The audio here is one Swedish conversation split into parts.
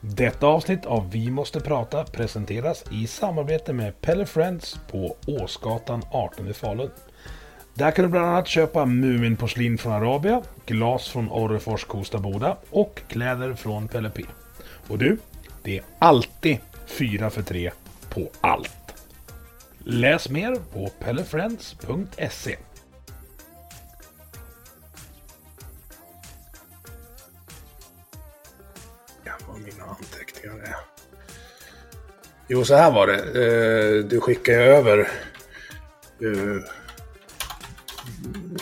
Detta avsnitt av Vi måste prata presenteras i samarbete med Pelle Friends på Åsgatan 18 i Falun. Där kan du bland annat köpa Muminporslin från Arabia, glas från Orrefors Kosta Boda och kläder från Pelle P. Och du, det är alltid 4 för 3 på allt. Läs mer på pellefriends.se. anteckningar är. Jo, så här var det. Eh, Du skickade över... eh,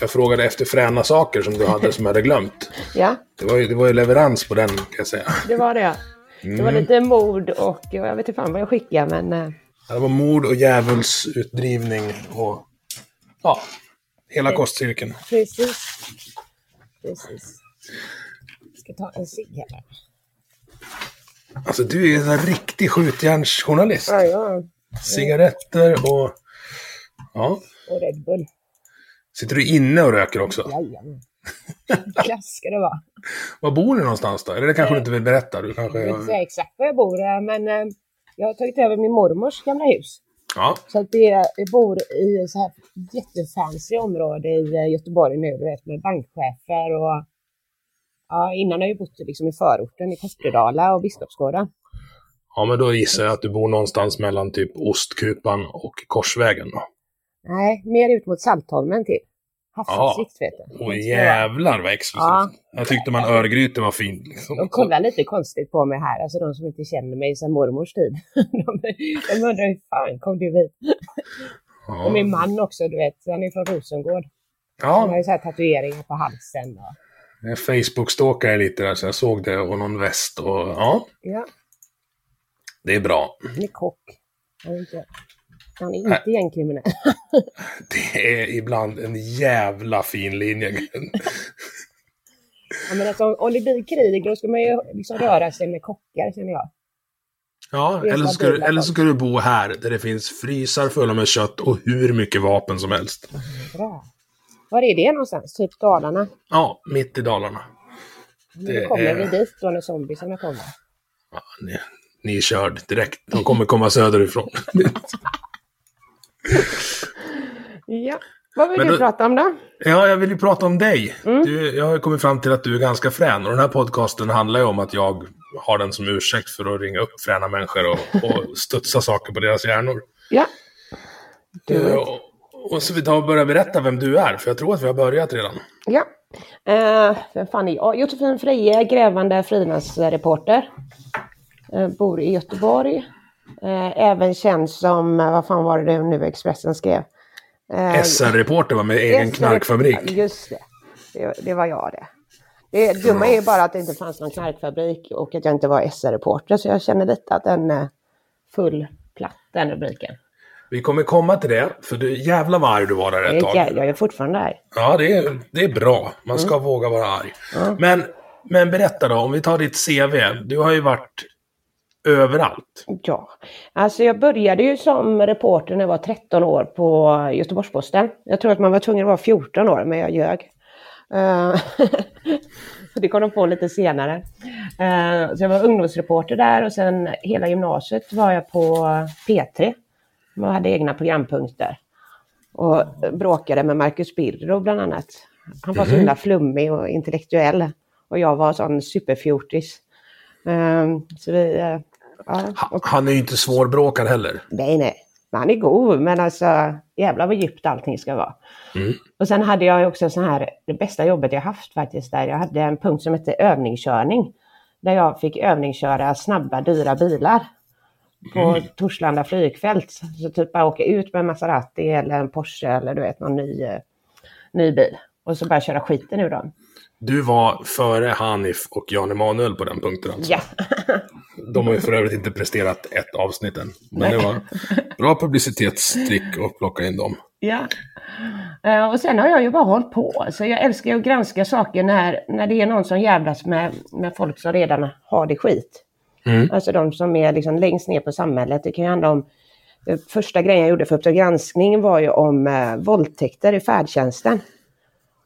Jag frågade efter fräna saker som du hade som jag hade glömt. Ja, Det var ju, det var ju leverans på den, kan jag säga. det var det. Det var lite mord och jag vet inte fan vad jag skickade men eh, Det var mord och djävulsutdrivning och... Ja, hela kostcirkeln. precis. Precis. Jag ska ta en cigg här. Alltså, du är en riktig skjutjärnsjournalist. Ja, ja. Cigaretter och... Ja. Och Red Bull. Sitter du inne och röker också? Jajamän. Klass ska det vara. Var bor du någonstans då? Eller det kanske du inte vill berätta? Du kanske... Jag vill inte säga exakt var jag bor eh, men eh, jag har tagit över min mormors gamla hus. Ja. Så att det, jag bor i så här jättefancy område i eh, Göteborg nu, du vet med bankchefer och ja, innan har jag bott liksom i förorten i Kortedala och Biskopsgården. ja, men då gissar jag att du bor någonstans mellan typ Ostkupan och Korsvägen då. Nej, mer ut mot Saltholmen till. Havsutsikt vet du. Åh jävlar vad exklusivt. Ja. Jag tyckte man Örgryte var fin. Liksom. De kollar lite konstigt på mig här, alltså de som inte känner mig sedan mormors tid. De, de undrar hur fan kom du hit? Och min Ja. man också, du vet, han är från Rosengård. Han har ja, ju så här tatueringar på halsen. Och, jag Facebook-stalkade lite där så jag såg det och någon väst och ja, ja, det är bra. han är kock. Han är inte, han är inte gängkriminell. Det är ibland en jävla fin linje. Ja, men alltså, om det blir krig, då ska man ju liksom röra sig med kockar, känner jag. Ja, eller så, ska du, eller så ska du bo här där det finns frysar fulla med kött och hur mycket vapen som helst. Bra. Var är det någonstans? Typ Dalarna? Ja, mitt i Dalarna. Nu Det kommer är- vi dit då när zombiesarna kommer. Ja, ni, ni är körd direkt. De kommer komma söderifrån. Ja. Vad vill Men du då- prata om då? Ja, jag vill ju prata om dig. Mm. Du, jag har ju kommit fram till att du är ganska frän. Och den här podcasten handlar ju om att jag har den som ursäkt för att ringa upp fräna människor och, och studsa saker på deras hjärnor. Ja. Do it. Och, så vi tar och börjar berätta vem du är, för jag tror att vi har börjat redan. Ja. Eh, vem fan är jag? Josefin Freje, grävande frilansreporter. Eh, bor i Göteborg. Eh, även känd som, eh, vad fan var det nu Expressen skrev? Eh, SR-reporter var med egen knarkfabrik. Just det. det. Det var jag det. Det dumma är ju bara att det inte fanns någon knarkfabrik och att jag inte var SR-reporter. Så jag känner lite att den är full platt, den rubriken. Vi kommer komma till det, för du jävla vad arg du var där ett Jag tag. är, jag är fortfarande där. Ja, det är, det är bra. Man ska våga vara arg. Men, men berätta då, om vi tar ditt CV. Du har ju varit överallt. Ja, alltså jag började ju som reporter när jag var 13 år på Göteborgs-Posten. Jag tror att man var tvungen att vara 14 år, men jag ljög. Eh, det kom de på lite senare. Eh, Så jag var ungdomsreporter där och sen hela gymnasiet var jag på P3. Man hade egna programpunkter. Och bråkade med Marcus Birro bland annat. Han var så himla flummig och intellektuell. Och jag var sån superfjortis. Eh, Så vi... eh, Ja, och Han är ju inte svårbråkad heller. Nej, nej. Han är god, men alltså jävlar vad djupt allting ska vara. Mm. Och sen hade jag också så här, det bästa jobbet jag haft faktiskt där. Jag hade en punkt som hette övningskörning. Där jag fick övningsköra snabba, dyra bilar. På Mm. Torslanda flygfält. Så typ bara åka ut med en Maserati eller en Porsche eller du vet någon ny, eh, ny bil. Och så bara köra skiten ur dem. Du var före Hanif och Jan Emanuel på den punkten alltså. Ja, De har ju för övrigt inte presterat ett avsnitt än. Men det var bra publicitetstrick att plocka in dem. Ja. Eh, och sen har jag ju bara hållit på. Så jag älskar ju att granska saker när, när det är någon som jävlas med, med folk som redan har det skit. Mm. Alltså de som är liksom längst ner på samhället. Det kan ju handla om... Eh, första grejen jag gjorde för Uppdrag granskning var ju om eh, våldtäkter i färdtjänsten.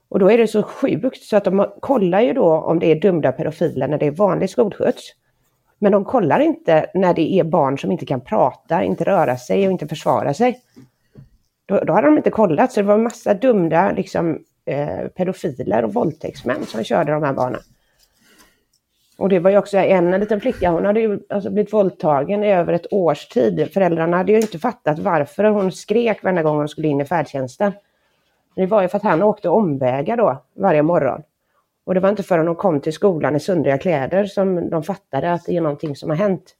Och då är det så sjukt så att de kollar ju då om det är dömda pedofiler när det är vanlig skolskjuts. Men de kollar inte när det är barn som inte kan prata, inte röra sig och inte försvara sig. Då, då hade de inte kollat, så det var en massa dömda liksom, eh, pedofiler och våldtäktsmän som körde de här barnen. Och det var ju också en liten flicka, hon hade ju alltså blivit våldtagen i över ett års tid. Föräldrarna hade ju inte fattat varför hon skrek varje gång hon skulle in i färdtjänsten. Det var ju för att han åkte omvägar då varje morgon. Och det var inte förrän hon kom till skolan i sundriga kläder som de fattade att det är någonting som har hänt.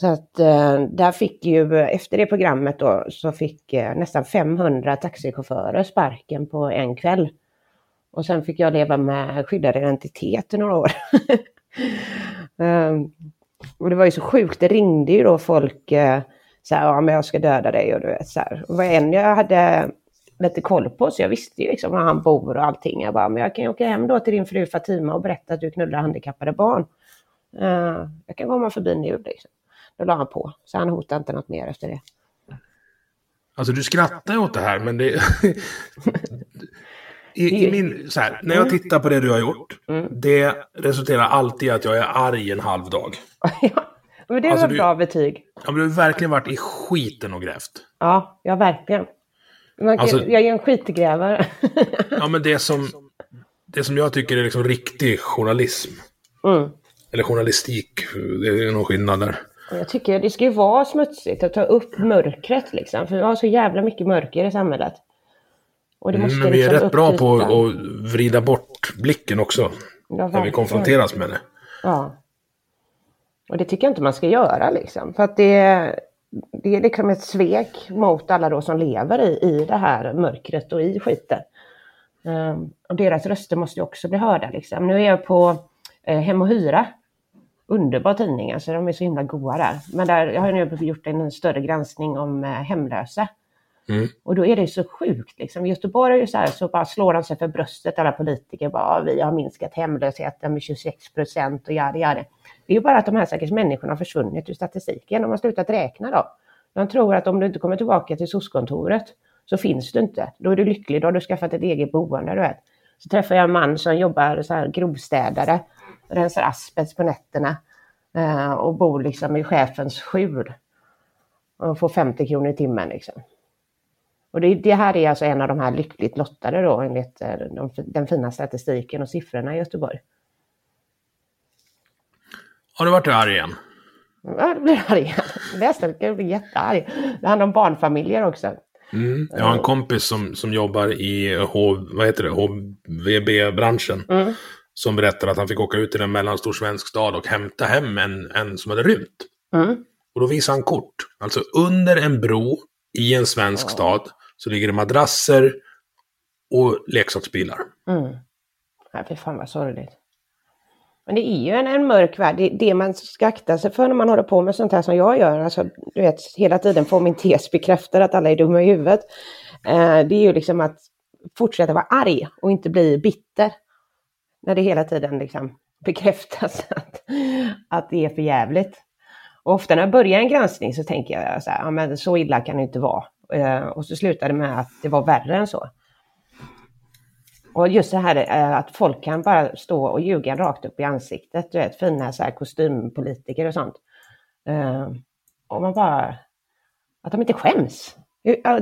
Så att eh, där fick ju, efter det programmet då, så fick eh, nästan 500 taxichaufförer sparken på en kväll. Och sen fick jag leva med skyddad identitet i några år. Ehm, och det var ju så sjukt, det ringde ju då folk eh, så här, ja men jag ska döda dig och du vet så här. Och var en jag hade lite koll på så jag visste ju liksom var han bor och allting. Jag bara, men jag kan ju åka hem då till din fru Fatima och berätta att du knullar handikappade barn. Eh, jag kan komma förbi nu liksom. Då la han på, så han hotade inte något mer efter det. Alltså du skrattar ju åt det här, men det... I, i min, så här, när jag tittar på det du har gjort, det resulterar alltid i att jag är arg en halv dag. ja, men det var Alltså, ett du- bra betyg. Ja, men du har verkligen varit i skiten och grävt. Ja, ja verkligen. Kan, Alltså- jag är en skitgrävare. Ja, men det som, det som jag tycker är liksom riktig journalism. mm. Eller journalistik, det är nog skillnad där. Jag tycker det ska ju vara smutsigt att ta upp mörkret liksom. För vi har så jävla mycket mörker i samhället. Och det måste Mm, men vi är liksom rätt bra på att vrida bort blicken också. Ja, När vi konfronteras med det. Ja. Och det tycker jag inte man ska göra liksom. För att det, det är liksom ett svek mot alla då som lever i, i det här mörkret och i skiten. Ehm, och deras röster måste ju också bli hörda liksom. Nu är jag på eh, Hem och Hyra. Underbar tidning, alltså de är så himla goa där. Men där jag har nu gjort en större granskning om eh, hemlösa. Mm. Och då är det så sjukt. Liksom. I Göteborg är det så här, så bara slår de sig för bröstet, alla politiker. Bara, vi har minskat hemlösheten med 26 procent och jada, jada. Det är ju bara att de här stackars människorna har försvunnit ur statistiken. De har slutat räkna då. De tror att om du inte kommer tillbaka till SOS-kontoret så finns du inte. Då är du lycklig, då har du skaffat ett eget boende. Du vet. Så träffar jag en man som jobbar så här grovstädare, rensar asbest på nätterna eh, och bor liksom i chefens skjul. Och får 50 kronor i timmen. Liksom. Och det, det här är alltså en av de här lyckligt lottade då enligt eh, de, den fina statistiken och siffrorna i Göteborg. Har du varit arg igen? Ja, det blir arg igen. Nästan jag bli jättearg. Det handlar om barnfamiljer också. Mm. Jag har en kompis som, som jobbar i H, vad heter det, HVB-branschen. Mm. Som berättar att han fick åka ut till en mellanstor svensk stad och hämta hem en, en som hade rymt. Mm. Och då visar han kort. Alltså under en bro i en svensk stad så ligger det madrasser och leksaksbilar. Mm. Ja, fy fan vad sorgligt. Men det är ju en, en mörk värld. Det, det man ska akta sig för när man håller på med sånt här som jag gör. Alltså, du vet, hela tiden få min tes bekräftad att alla är dumma i huvudet. Eh, det är ju liksom att fortsätta vara arg och inte bli bitter. När det hela tiden liksom bekräftas att, att det är för jävligt. Och ofta när jag börjar en granskning så tänker jag så här, ja men så illa kan det inte vara. Eh, och så slutar det med att det var värre än så. Och just det här eh, att folk kan bara stå och ljuga rakt upp i ansiktet. Du vet, fina så här kostympolitiker och sånt. Eh, och man bara... Att de inte skäms.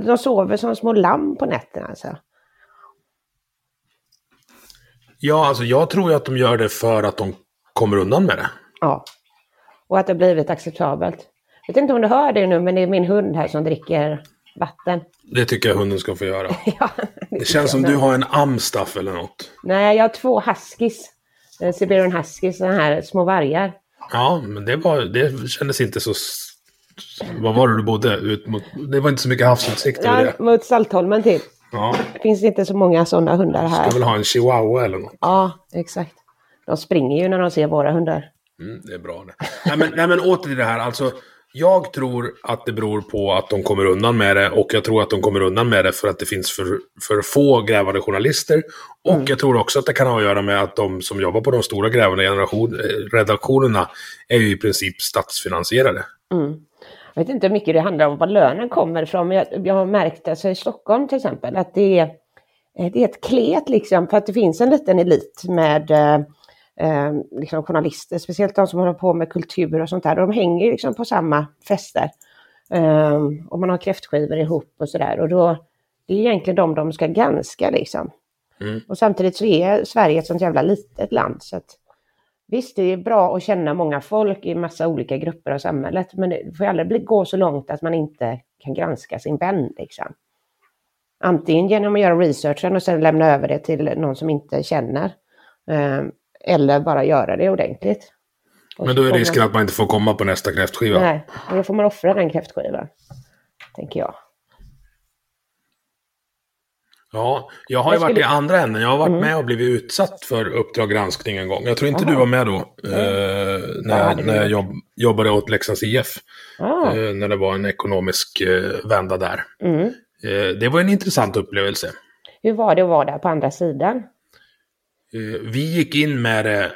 De sover som små lamm på nätterna. Alltså. Ja, alltså jag tror ju att de gör det för att de kommer undan med det. Ja. Och att det har blivit acceptabelt. Jag vet inte om du hör det nu, men det är min hund här som dricker vatten. Det tycker jag hunden ska få göra. ja, Det känns som du har en amstaff eller något. Nej, jag har två huskies. Eh, Siberian huskies, sådana här små vargar. Ja, men det, var, det kändes inte så... Vad var det du bodde? Ut mot, det var inte så mycket havsutsikt över Ja, det. mot Saltholmen typ. Ja, Det finns inte så många sådana hundar här. ska väl ha en chihuahua eller något. Ja, exakt. De springer ju när de ser våra hundar. Mm, det är bra det. Nej men, nej men åter till det här, alltså. Jag tror att det beror på att de kommer undan med det och jag tror att de kommer undan med det för att det finns för, för få grävande journalister. Och jag tror också att det kan ha att göra med att de som jobbar på de stora grävande eh, redaktionerna är ju i princip statsfinansierade. Jag vet inte hur mycket det handlar om var lönen kommer ifrån, men jag, jag har märkt alltså i Stockholm till exempel att det är, eh, det är ett klet liksom, för att det finns en liten elit med eh, eh, liksom journalister, speciellt de som håller på med kultur och sånt där. De hänger liksom på samma fester. Eh, och man har kräftskivor ihop och sådär. Och då, det är egentligen de de ska granska liksom. Mm. Och samtidigt så är Sverige ett sånt jävla litet land. Så att, visst, det är bra att känna många folk i massa olika grupper av samhället. Men det får aldrig gå så långt att man inte kan granska sin vän. Liksom. Antingen genom att göra researchen och sen lämna över det till någon som inte känner. Eller bara göra det ordentligt. Och Men då är risken man, att man inte får komma på nästa kräftskiva. Nej, och då får man offra den kräftskivan. Tänker jag. Ja, jag har ju Jag varit i Mm. andra änden. Jag har varit med och blivit utsatt för Uppdrag granskning en gång. Jag tror inte du var med då. Eh, när, vi när jag jobb, jobbade åt Leksands IF. Ah, Eh, när det var en ekonomisk eh, vända där. mm. Eh, det var en intressant upplevelse. Hur var det att vara där på andra sidan? Eh, vi gick in med det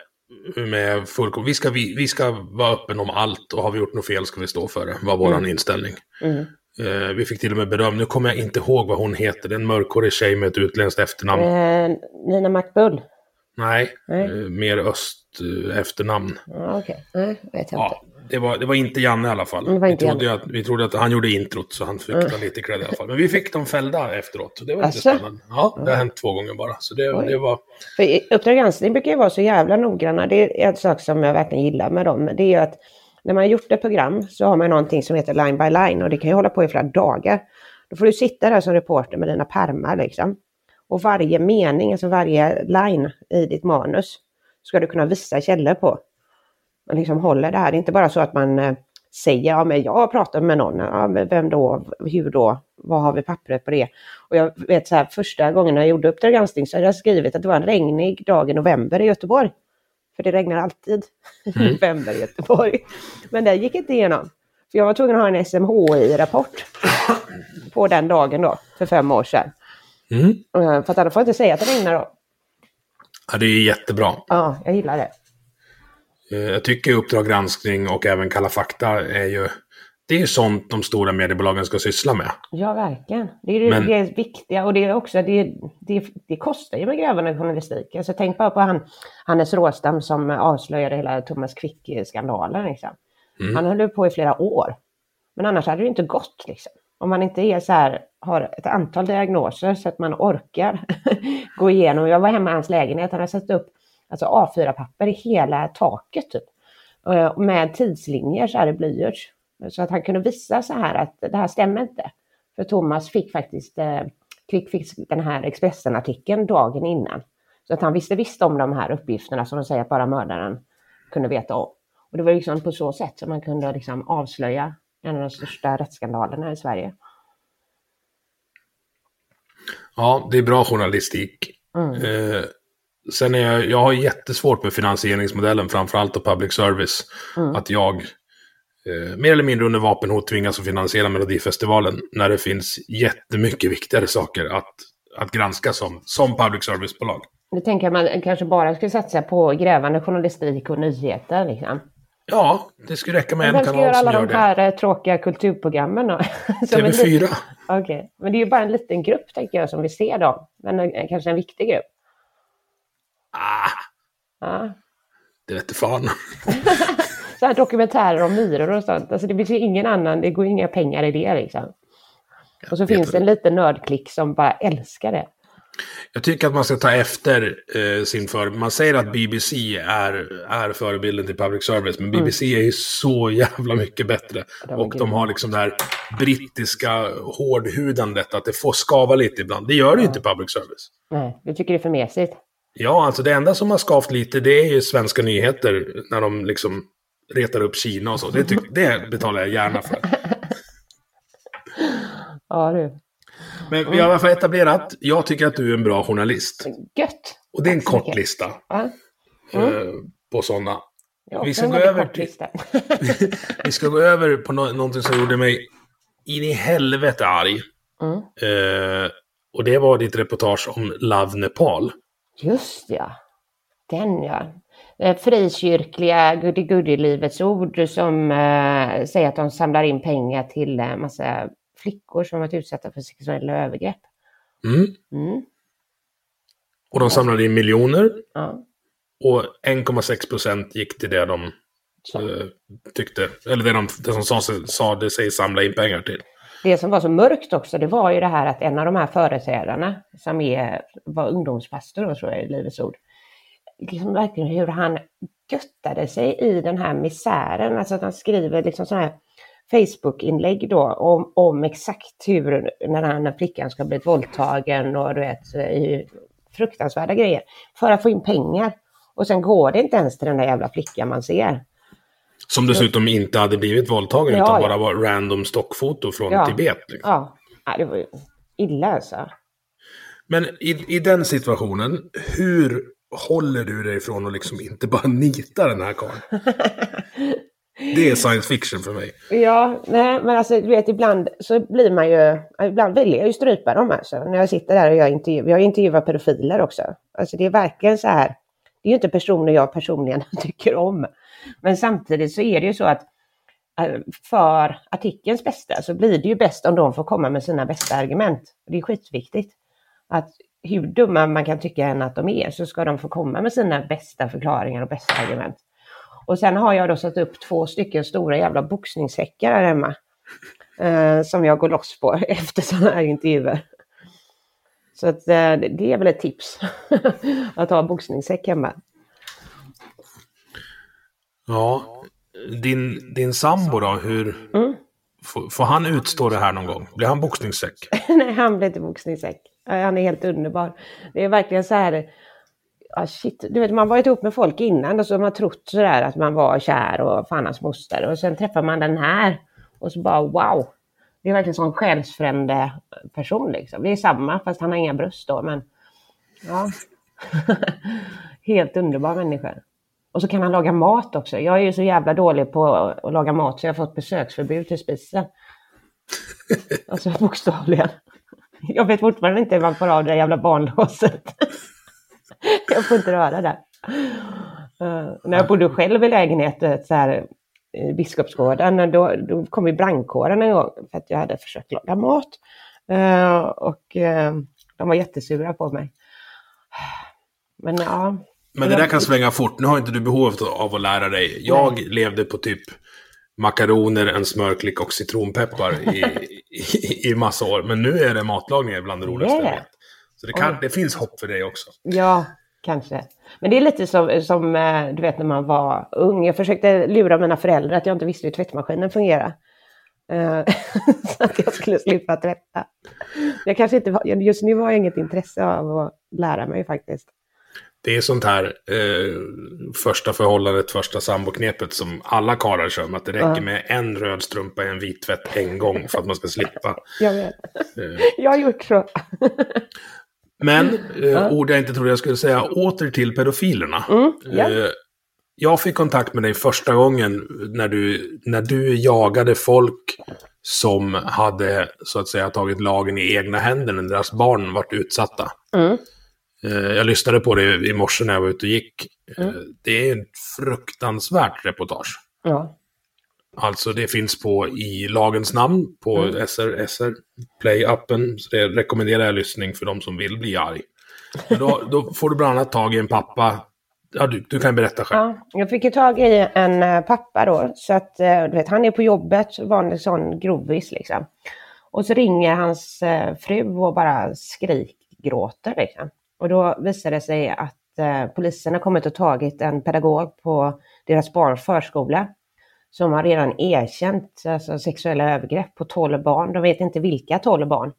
med fullkom... Vi ska, vi, vi ska vara öppen om allt och har vi gjort något fel ska vi stå för det. var vår inställning. Mm. Eh, vi fick till och med beröm. Nu kommer jag inte ihåg vad hon heter. Det är en mörkhårig tjej med ett utländskt efternamn. Eh, Nina McBull? Nej, Nej. Eh, mer öst efternamn. Ja, Okej, nej, vet jag Ja, det var, det var inte Janne i alla fall. Vi, trodde att, vi trodde att han gjorde introt så han fick ta lite cred i alla fall. Men vi fick dem fällda efteråt. Det var lite Asså? spännande. Ja, det har hänt två gånger bara. Så det, Oj. det var... För Uppdrag granskning brukar ju vara så jävla noggranna. Det är en sak som jag verkligen gillar med dem. Det är ju att när man har gjort ett program så har man någonting som heter line by line och det kan ju hålla på i flera dagar. Då får du sitta där som reporter med dina pärmar liksom. Och varje mening, alltså varje line i ditt manus ska du kunna visa källor på. Liksom håller det här. Det är inte bara så att man eh, säger ja men jag har pratat med någon. Ja, men vem då? Hur då? Vad har vi pappret på det? Och jag vet så här första gången jag gjorde Uppdrag granskning så hade jag skrivit att det var en regnig dag i november i Göteborg. För det regnar alltid i november i Göteborg. Men det gick inte igenom. För jag var tvungen att ha en SMHI-rapport på den dagen då, för fem år sedan. Mm. Eh, För att annars får jag inte säga att det regnar då. Ja, det är jättebra. Ja, jag gillar det. Eh, Jag tycker Uppdrag granskning och även Kalla fakta är ju... Det är ju sånt de stora mediebolagen ska syssla med. Ja, verkligen. Det är Men- det är viktiga och det är också, det, det, det kostar ju med grävande journalistik. Alltså tänk bara på han, Hannes Råstam som avslöjade hela Thomas Quick-skandalen. Liksom. Han höll på i flera år. Men annars hade det inte gått liksom. Om man inte är så här, har ett antal diagnoser så att man orkar gå igenom. Jag var hemma i hans lägenhet, han hade satt upp alltså A4-papper i hela taket typ. Eh, Med tidslinjer så här i blyerts. Så att han kunde visa så här att det här stämmer inte. För Thomas fick faktiskt, eh, Quick fick den här Expressen-artikeln dagen innan. Så att han visste visst om de här uppgifterna som de säger att bara mördaren kunde veta om. Och det var liksom på så sätt som man kunde liksom avslöja en av de största rättsskandalerna i Sverige. Ja, det är bra journalistik. Eh, sen är jag, jag har jättesvårt med finansieringsmodellen, framförallt av public service. Att jag eh, mer eller mindre under vapenhot tvingas att finansiera Melodifestivalen när det finns jättemycket viktigare saker att, att granska som, som public service-bolag. Nu tänker jag man kanske bara skulle satsa på grävande journalistik och nyheter. Liksom. Ja, det skulle räcka med en vem ska kanal göra som alla gör de det. här eh, tråkiga kulturprogrammen då? Som en TV4. liten- Okej, men det är ju bara en liten grupp tänker jag som vi ser dem. Men eh, kanske en viktig grupp. Ah, Ja. det vete fan. Så här dokumentärer om myror och sånt. Alltså det finns ju ingen annan, det går ju inga pengar i det liksom. Och så finns det en liten nördklick som bara älskar det. Jag tycker att man ska ta efter eh, sin för... Man säger att BBC är, är förebilden till public service, men BBC är ju så jävla mycket bättre. Och de har liksom det här brittiska hårdhudandet, att det får skava lite ibland. Det gör det ju inte i public service. Nej, du tycker det är för mesigt. Ja, alltså det enda som har skavt lite, det är ju svenska nyheter, när de liksom retar upp Kina och så. Det, tyck, det betalar jag gärna för. Ja du. Men vi har i alla fall etablerat, jag tycker att du är en bra journalist. Gött! Och det är en Tack kort lista Ja, eh, på sådana. Vi ska gå över till-. Vi ska gå över på no någonting som gjorde mig in i helvete arg. Mm. Eh, och det var ditt reportage om Love Nepal. Just ja. Den ja. Det frikyrkliga goody-goody-livets ord som eh, säger att de samlar in pengar till en massa flickor som varit utsatta för sexuella övergrepp. Mm. Mm. Och de samlade in miljoner. Ja. Och 1,6 procent gick till det de eh, tyckte, eller det, de, det som sa, sig- sade sig samla in pengar till. Det som var så mörkt också, det var ju det här att en av de här företrädarna, som är, var ungdomspastor då, tror jag i Livets Ord, liksom verkligen hur han göttade sig i den här misären. Alltså att han skriver liksom sådana här Facebook-inlägg då om, om exakt hur, när den här flickan ska bli våldtagen och du vet, fruktansvärda grejer, för att få in pengar. Och sen går det inte ens till den där jävla flickan man ser. Som dessutom inte hade blivit våldtagen Ja, utan bara var random stockfoto från Ja. Tibet. Liksom. Ja, ja det var ju illa alltså. Men i, i den situationen, hur håller du dig ifrån att liksom inte bara nita den här karln? Det är science fiction för mig. Ja, nej, men alltså du vet ibland så blir man ju, ibland vill jag ju strypa dem alltså. När jag sitter där och gör intervjuer, jag intervjuar pedofiler också. Alltså det är verkligen så här, det är ju inte personer jag personligen tycker om. Men samtidigt så är det ju så att eh, för artikelns bästa så blir det ju bäst om de får komma med sina bästa argument. Det är skitviktigt. Att hur dumma man kan tycka än att de är så ska de få komma med sina bästa förklaringar och bästa argument. Och sen har jag då satt upp två stycken stora jävla boxningssäckar här hemma. Eh, som jag går loss på efter sådana här intervjuer. Så att, eh, det är väl ett tips. att ha boxningssäck hemma. Ja, din, din sambo då, hur... Mm. Får, får han utstå det här någon gång? Blir han boxningssäck? Nej, han blir inte boxningssäck. Han är helt underbar. Det är verkligen så här... Ja, shit. Du vet, man varit ihop med folk innan och så har man trott sådär att man var kär och fan hans moster. Och sen träffar man den här och så bara wow. Det är verkligen sån själsfrände person liksom. Det är samma fast han har inga bröst då men... Ja. helt underbar människa. Och så kan han laga mat också. Jag är ju så jävla dålig på att laga mat så jag har fått besöksförbud till spisen. Alltså bokstavligen. Jag vet fortfarande inte hur man får av det där jävla barnlåset. jag får inte röra det. Uh, när jag bodde själv i lägenhet så här, Biskopsgården, då, då kom ju brandkåren en gång för att jag hade försökt laga mat. Eh, och eh, de var jättesura på mig. Men ja, Men det där kan svänga fort. Nu har inte du behov av att lära dig. Jag levde på typ makaroner, en smörklick och citronpeppar i, i, i massa år. Men nu är det matlagning bland det roligaste jag Yeah. vet. Så det, kan, det finns hopp för dig också. Ja, kanske. Men det är lite som, som eh, du vet när man var ung. Jag försökte lura mina föräldrar att jag inte visste hur tvättmaskinen fungerar. Eh, så att jag skulle slippa tvätta. Jag kanske inte var, just nu har jag inget intresse av att lära mig faktiskt. Det är sånt här eh, första förhållandet, första samboknepet som alla karlar kör med. Att det räcker med en röd strumpa i en vit tvätt en gång för att man ska slippa. Jag vet. Eh, Jag har gjort så. Men, eh, ord jag inte trodde jag skulle säga, åter till pedofilerna. Mm, ja. Eh, jag fick kontakt med dig första gången när du, när du jagade folk som hade, så att säga, tagit lagen i egna händer när deras barn varit utsatta. Mm. Eh, jag lyssnade på det i morse när jag var ute och gick. Eh, det är ett fruktansvärt reportage. Ja. Alltså det finns på i lagens namn på Mm. SR, SR Play-appen. Så det rekommenderar jag lyssning för de som vill bli arg. Men då, då får du bland annat tag i en pappa. Ja, du, du kan berätta själv. Ja, jag fick ju tag i en eh, pappa då, så att eh, du vet, han är på jobbet, vanlig sån grovis liksom. Och så ringer hans eh, fru och bara skrik, gråter. Liksom. Och då visar det sig att polisen har kommit och tagit en pedagog på deras barns förskola som har redan erkänt alltså, sexuella övergrepp på 12 barn. De vet inte vilka 12 barn.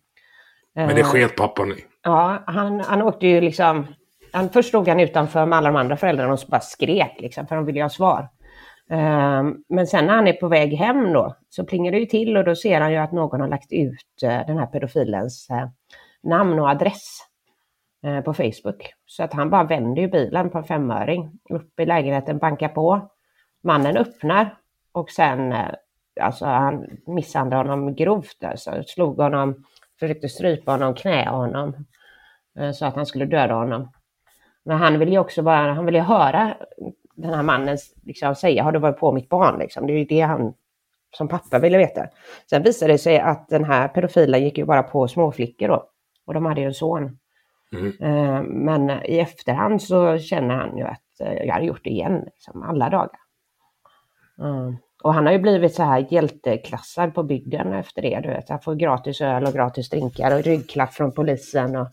Men det sket pappan i? Ja, han, han åkte ju liksom... Han, först stod han utanför med alla de andra föräldrarna och bara skrek liksom, för de ville ha svar. Um, men sen när han är på väg hem då så plingar det ju till och då ser han ju att någon har lagt ut uh, den här pedofilens uh, namn och adress på Facebook. Så att han bara vänder ju bilen på en femöring upp i lägenheten, bankar på. Mannen öppnar och sen, alltså han misshandlade honom grovt, alltså slog honom försökte strypa honom, knä honom eh, så att han skulle döda honom. Men han ville ju också bara, han ville höra den här mannen liksom säga, har du varit på mitt barn? Liksom. Det är ju det han som pappa ville veta. Sen visade det sig att den här pedofilen gick ju bara på småflickor då. Och de hade ju en son. Mm. Eh, men i efterhand så känner han ju att eh, jag hade gjort det igen, liksom, alla dagar. Mm. Och han har ju blivit så här hjälteklassad på bygden efter det. Du vet. Han får gratis öl och gratis drinkar och ryggklapp från polisen. Och,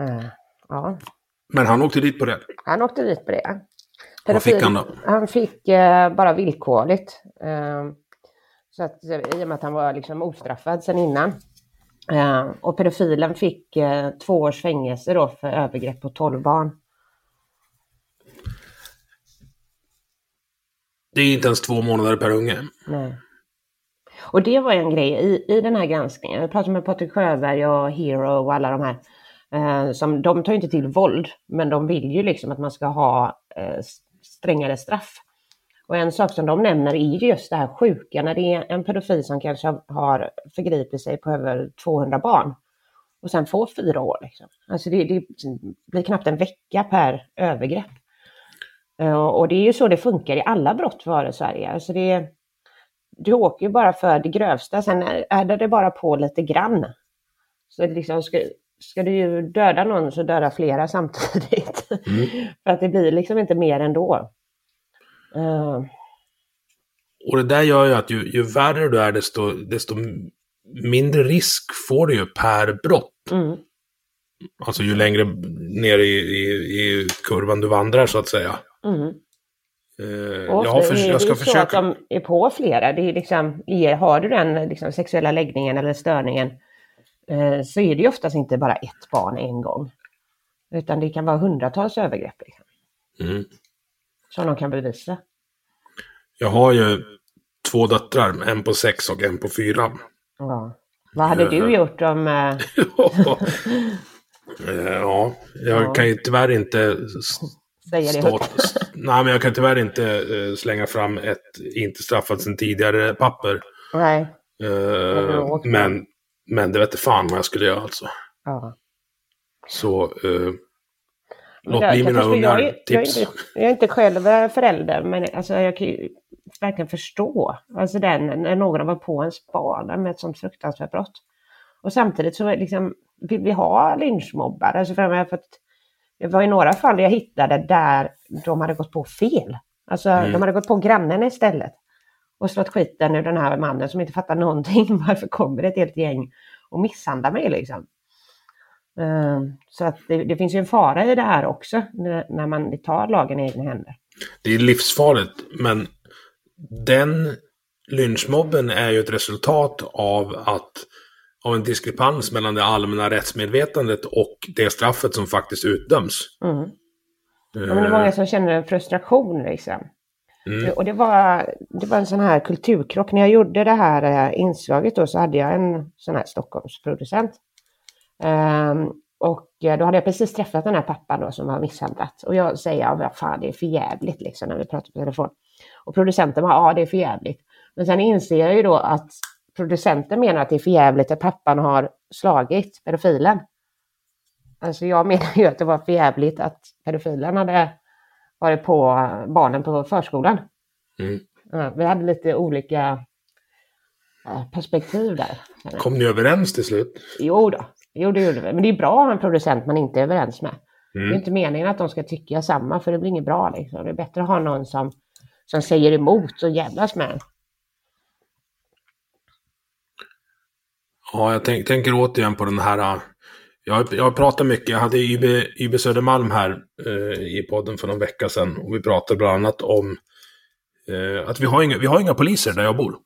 uh, ja. Men han åkte dit på det? Han åkte dit på det. Vad fick han då? Han fick uh, bara villkorligt. Uh, så att, I och med att han var liksom ostraffad sedan innan. och pedofilen fick två års fängelse då för övergrepp på tolv barn. Det är inte ens två månader per unge. Nej. Och det var en grej i, i den här granskningen. Jag pratade med Patrik Sjöberg och Hero och alla de här. Eh, som, de tar inte till våld, men de vill ju liksom att man ska ha eh, strängare straff. Och en sak som de nämner är just det här sjuka när det är en pedofil som kanske har förgripit sig på över 200 barn och sen får fyra år. Liksom. Alltså det, det blir knappt en vecka per övergrepp. Eh, och det är ju så det funkar i alla brott före Sverige. Alltså det, du åker ju bara för det grövsta, sen är det bara på lite grann. Så liksom ska, ska du döda någon så döda flera samtidigt. Mm. för att det blir liksom inte mer ändå. Uh. Och det där gör ju att ju, ju värre du är desto, desto mindre risk får du ju per brott. Mm. Alltså ju längre ner i, i, i kurvan du vandrar så att säga. Mm. Uh, jag, har för, jag ska försöka. att de är på flera. Det är liksom, har du den liksom, sexuella läggningen eller störningen uh, så är det ju oftast inte bara ett barn en gång. Utan det kan vara hundratals övergrepp. Liksom. Mm. Som de kan bevisa. Jag har ju två döttrar, en på sex och en på fyra. Ja. Vad hade du gjort om... ja, jag ja. kan ju tyvärr inte säga det högt. Nej, men jag kan tyvärr inte uh, slänga fram ett inte straffat sedan tidigare papper. Nej. Uh, men, men det vet fan vad jag skulle göra alltså. Ja. Så uh, låt bli mina ungar jag, tips. Jag är, inte, jag är inte själv förälder, men alltså, jag kan ju verkligen förstå alltså den, när någon varit på ens barn med ett sånt fruktansvärt brott. Och samtidigt så liksom, vill vi ha lynchmobbar. Alltså för att det var i några fall jag hittade där de hade gått på fel. Alltså mm. de hade gått på grannen istället. Och slått skiten ur den här mannen som inte fattar någonting. Varför kommer det ett helt gäng och misshandlar mig liksom? Uh, så att det, det, finns ju en fara i det här också när, när man tar lagen i egna händer. Det är livsfarligt, men den lynchmobben är ju ett resultat av att av en diskrepans mellan det allmänna rättsmedvetandet och det straffet som faktiskt utdöms. Mm. Ja, men det är många som känner en frustration liksom. Mm. Och det var, det var en sån här kulturkrock. När jag gjorde det här eh, inslaget då så hade jag en sån här Stockholmsproducent. Um, och eh, då hade jag precis träffat den här pappan då som var misshandlat. Och jag säger, ja vad fan det är för jävligt liksom när vi pratar på telefon. Och producenten bara, ja det är för jävligt. Men sen inser jag ju då att producenten menar att det är för jävligt att pappan har slagit pedofilen. Alltså jag menar ju att det var för jävligt att pedofilen hade varit på barnen på förskolan. Mm. Ja, vi hade lite olika perspektiv där. Kom ni överens till slut? Jo då, jo, det gjorde vi. Men det är bra att ha en producent man inte är överens med. Mm. Det är inte meningen att de ska tycka samma, för det blir inget bra. Liksom. Det är bättre att ha någon som, som säger emot och jävlas med en. Ja, jag tänk, tänker återigen på den här Jag, jag pratar mycket. Jag hade YB, YB Södermalm här eh, i podden för någon vecka sedan. Och vi pratade bland annat om eh, att vi har, inga, vi har inga poliser där jag bor.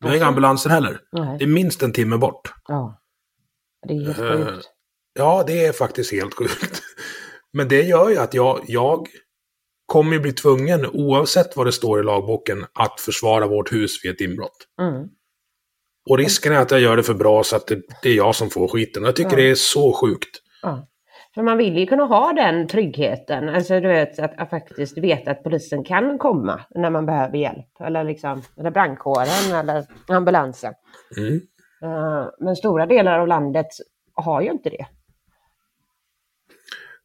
Vi har inga ambulanser heller. Nej. Det är minst en timme bort. Ja. Det är helt Eh, sjukt. Ja, det är faktiskt helt sjukt. Men det gör ju att jag, jag kommer bli tvungen, oavsett vad det står i lagboken, att försvara vårt hus vid ett inbrott. Mm. Och risken är att jag gör det för bra så att det, det är jag som får skiten. Jag tycker Ja. det är så sjukt. Ja. För man vill ju kunna ha den tryggheten, alltså du vet att, att faktiskt veta att polisen kan komma när man behöver hjälp. Eller liksom, eller brandkåren eller ambulansen. Mm. Eh, men stora delar av landet har ju inte det.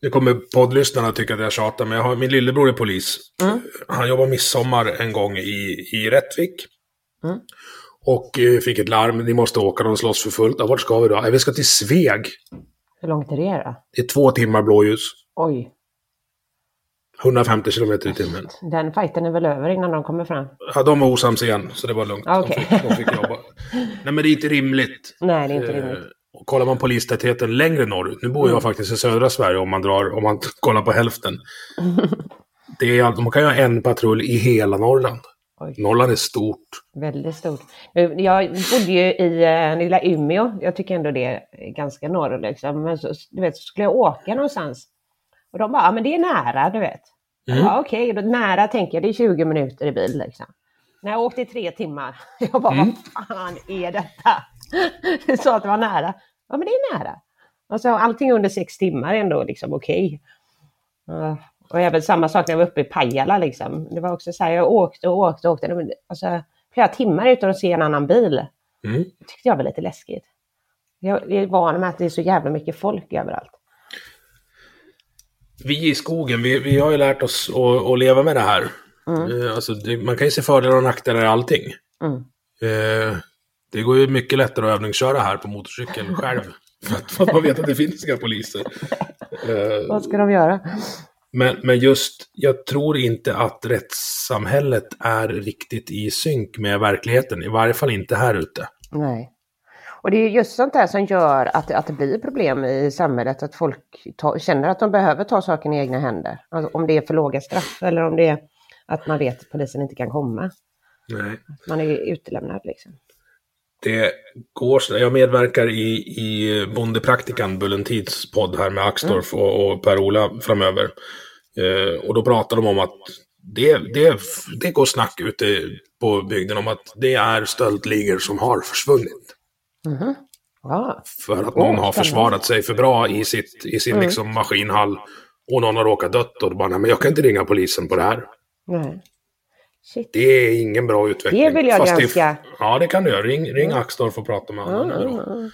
Nu kommer poddlyssnarna tycka att jag tjatar, men jag har, min lillebror är polis. Mm. Han jobbar midsommar en gång i, i Rättvik. Mm. Och eh, fick ett larm, ni måste åka, de slåss för fullt. Ja, vart ska vi då? "Ja, Vi ska till Sveg. Hur långt är det då? Det är två timmar blåljus. Oj, 150 kilometer i timmen. den fighten är väl över innan de kommer fram? Ja, de var osams igen, så det var lugnt. Okej. de, fick, de fick jobba. Nej, men det är inte rimligt. Nej, det är inte Eh, rimligt. och kollar man polistätheten längre norrut, nu bor jag Mm. faktiskt i södra Sverige om man, drar, om man kollar på hälften. Det är, man kan ju ha en patrull i hela Norrland. Oj. Norrland är stort. Väldigt stort. Jag bodde ju i eh, lilla Umeå. Jag tycker ändå det är ganska norr liksom. Men så, du vet, så skulle jag åka någonstans. Och de bara, ja men det är nära, du vet. Mm. Ja okej, då nära tänker jag, det är 20 minuter i bil liksom. När jag åkte i tre timmar, jag bara, Mm. vad fan är detta? Du sa att det var nära. Ja men det är nära. Alltså allting under sex timmar är ändå liksom okej. Ja, och även samma sak när jag var uppe i Pajala liksom. Det var också så här, jag åkte och åkte och åkte. Alltså, flera timmar utan att se en annan bil. Mm. Det tyckte jag var lite läskigt. Jag är van med att det är så jävla mycket folk överallt. Vi i skogen, vi, vi har ju lärt oss att, att leva med det här. Mm. Eh, Alltså, det, man kan ju se fördelar och nackdelar i allting. Mm. Eh, det går ju mycket lättare att övningsköra här på motorcykel själv. För att, för att man vet att det finns inga poliser. Eh, Vad ska de göra? Men, men just, jag tror inte att rättssamhället är riktigt i synk med verkligheten. I varje fall inte här ute. Nej. Och det är just sånt där som gör att, att det blir problem i samhället, att folk ta, känner att de behöver ta saken i egna händer. Alltså, om det är för låga straff eller om det är att man vet att polisen inte kan komma. Nej. Man är utelämnad liksom. Det går så. Jag medverkar i, i Bondepraktikan, Bullentids podd här med Axdorff och, och Per-Ola framöver. Eh, och då pratar de om att det, det, det går snack ute på bygden om att det är stöldligor som har försvunnit. Ja, För att någon har försvarat sig för bra i, sitt, i sin liksom, maskinhall. Och någon har råkat dött och då bara, nej men jag kan inte ringa polisen på det här. nej. Shit. Det är ingen bra utveckling. Det vill jag Fast granska. ja, det kan du göra. Ring, ring Axdorff och prata med honom. Det bra.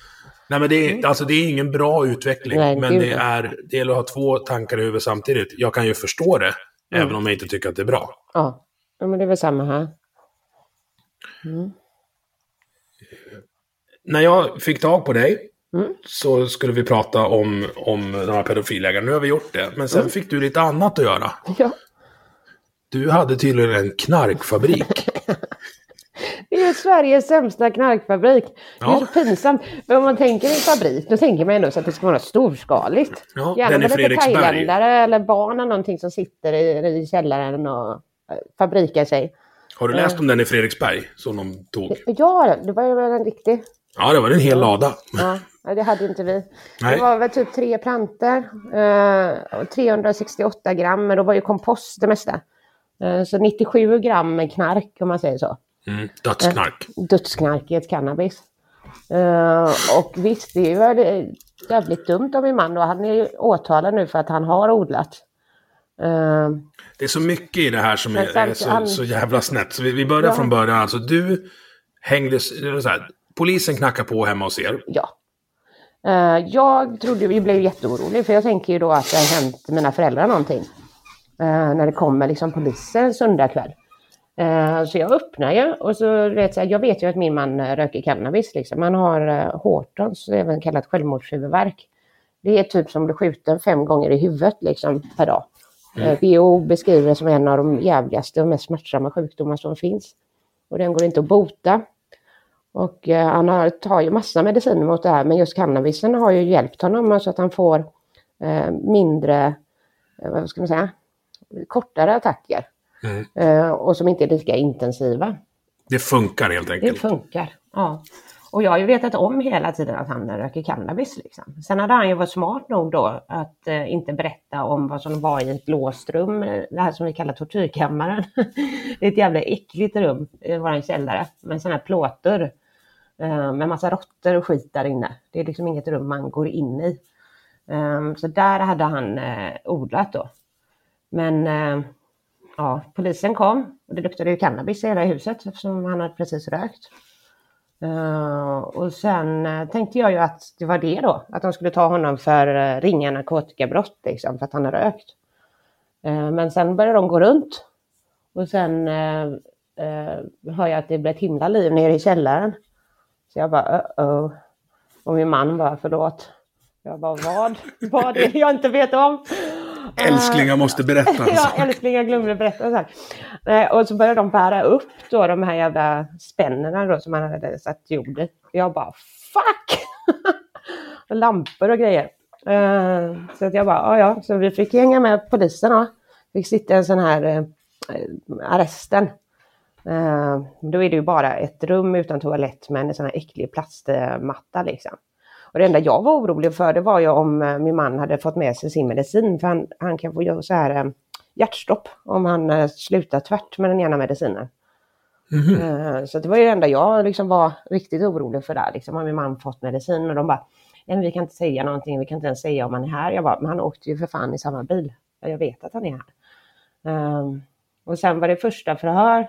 Nej, men det är, alltså, det är ingen bra utveckling. Nej, men det, är, det gäller att ha två tankar i huvudet samtidigt. Jag kan ju förstå det, Mm. även om jag inte tycker att det är bra. Ja. ja, men det är väl samma här. När jag fick tag på dig Mm. så skulle vi prata om, om de här pedofilägarna. Nu har vi gjort det. Men sen fick du lite annat att göra. Ja. Du hade tydligen en knarkfabrik. Det är ju Sveriges sämsta knarkfabrik. Det är Ja. så pinsamt. Men om man tänker en fabrik, då tänker man ändå så att det ska vara storskaligt. Ja, Gärna i med lite thailändare eller barn eller någonting som sitter i, i källaren och eh, fabrikar sig. Har du läst om den i Fredriksberg som de tog? Ja, det var väl en riktig. Ja, det var en hel lada. Ja, det hade inte vi. Nej. Det var väl typ tre planter, eh, och 368 gram, men då var ju kompost det mesta. Eh, så 97 gram knark om man säger så. Mm, dödsknark. dödsknarket cannabis. Eh, och visst, det är ju jävligt dumt av min man då. Han är ju åtalad nu för att han har odlat. Eh, Det är så mycket i det här som är, är så, han- så jävla snett. Så vi, vi börjar Ja. från början. Alltså du hängde... Så här, polisen knackar på hemma hos er. ja. Eh, jag trodde, vi blev jätteorolig för jag tänker ju då att det har hänt mina föräldrar någonting. Eh, när det kommer liksom poliser en söndagkväll. Eh, så jag öppnar ju och så vet här, jag vet ju att min man eh, röker cannabis liksom. Han har uh, Hortons, även kallat självmordshuvudvärk. Det är typ som blir skjuten fem gånger i huvudet liksom per dag. Eh, WHO beskriver det som en av de jävligaste och mest smärtsamma sjukdomar som finns. Och den går inte att bota. Och eh, han har, tar ju massa mediciner mot det här men just cannabisen har ju hjälpt honom så att han får eh, mindre, eh, vad ska man säga, kortare attacker. Mm. Eh, och som inte är lika intensiva. Det funkar helt Det enkelt. funkar. Ja. Och jag har ju vetat om hela tiden att han röker cannabis. Liksom. Sen hade han ju varit smart nog då att eh, inte berätta om vad som var i ett låst rum, eh, det här som vi kallar tortyrkammaren. det är ett jävla äckligt rum i vår källare med sådana här plåtar eh, med massa råttor och skit där inne. Det är liksom inget rum man går in i. Eh, så där hade han eh, odlat då. Men eh, ja, polisen kom och det luktade ju cannabis i hela huset eftersom han hade precis rökt. Eh, och sen eh, tänkte jag ju att det var det då, att de skulle ta honom för uh, ringa narkotikabrott liksom, för att han har rökt. Men sen började de gå runt och sen uh, hör jag att det blev ett himla liv nere i källaren. Så jag bara uh-oh. Och min man bara förlåt. Jag bara vad? Vad är det jag inte vet om? Älsklingar måste berätta. ja, Alltså. älsklingar glömde berätta. Så här. Nej, och så började de bära upp då de här jävla spännena då som man hade satt jord i. Jag bara fuck! och lampor och grejer. Eh, så att jag bara, ja ja, så vi fick hänga med polisen då. Fick sitta i en sån här arresten. Då är det ju bara ett rum utan toalett med en sån här äcklig plastmatta liksom. Och det enda jag var orolig för det var ju om eh, min man hade fått med sig sin medicin. För han, han kan få göra så här eh, hjärtstopp om han eh, slutar tvärt med den ena medicinen. Eh, Så det var ju det enda jag liksom var riktigt orolig för där. Liksom, har min man fått medicin? Och de bara, nej men vi kan inte säga någonting, vi kan inte ens säga om han är här. Jag bara, men han åkte ju för fan i samma bil. Ja, Jag vet att han är här. Ehm, och sen var det första förhör.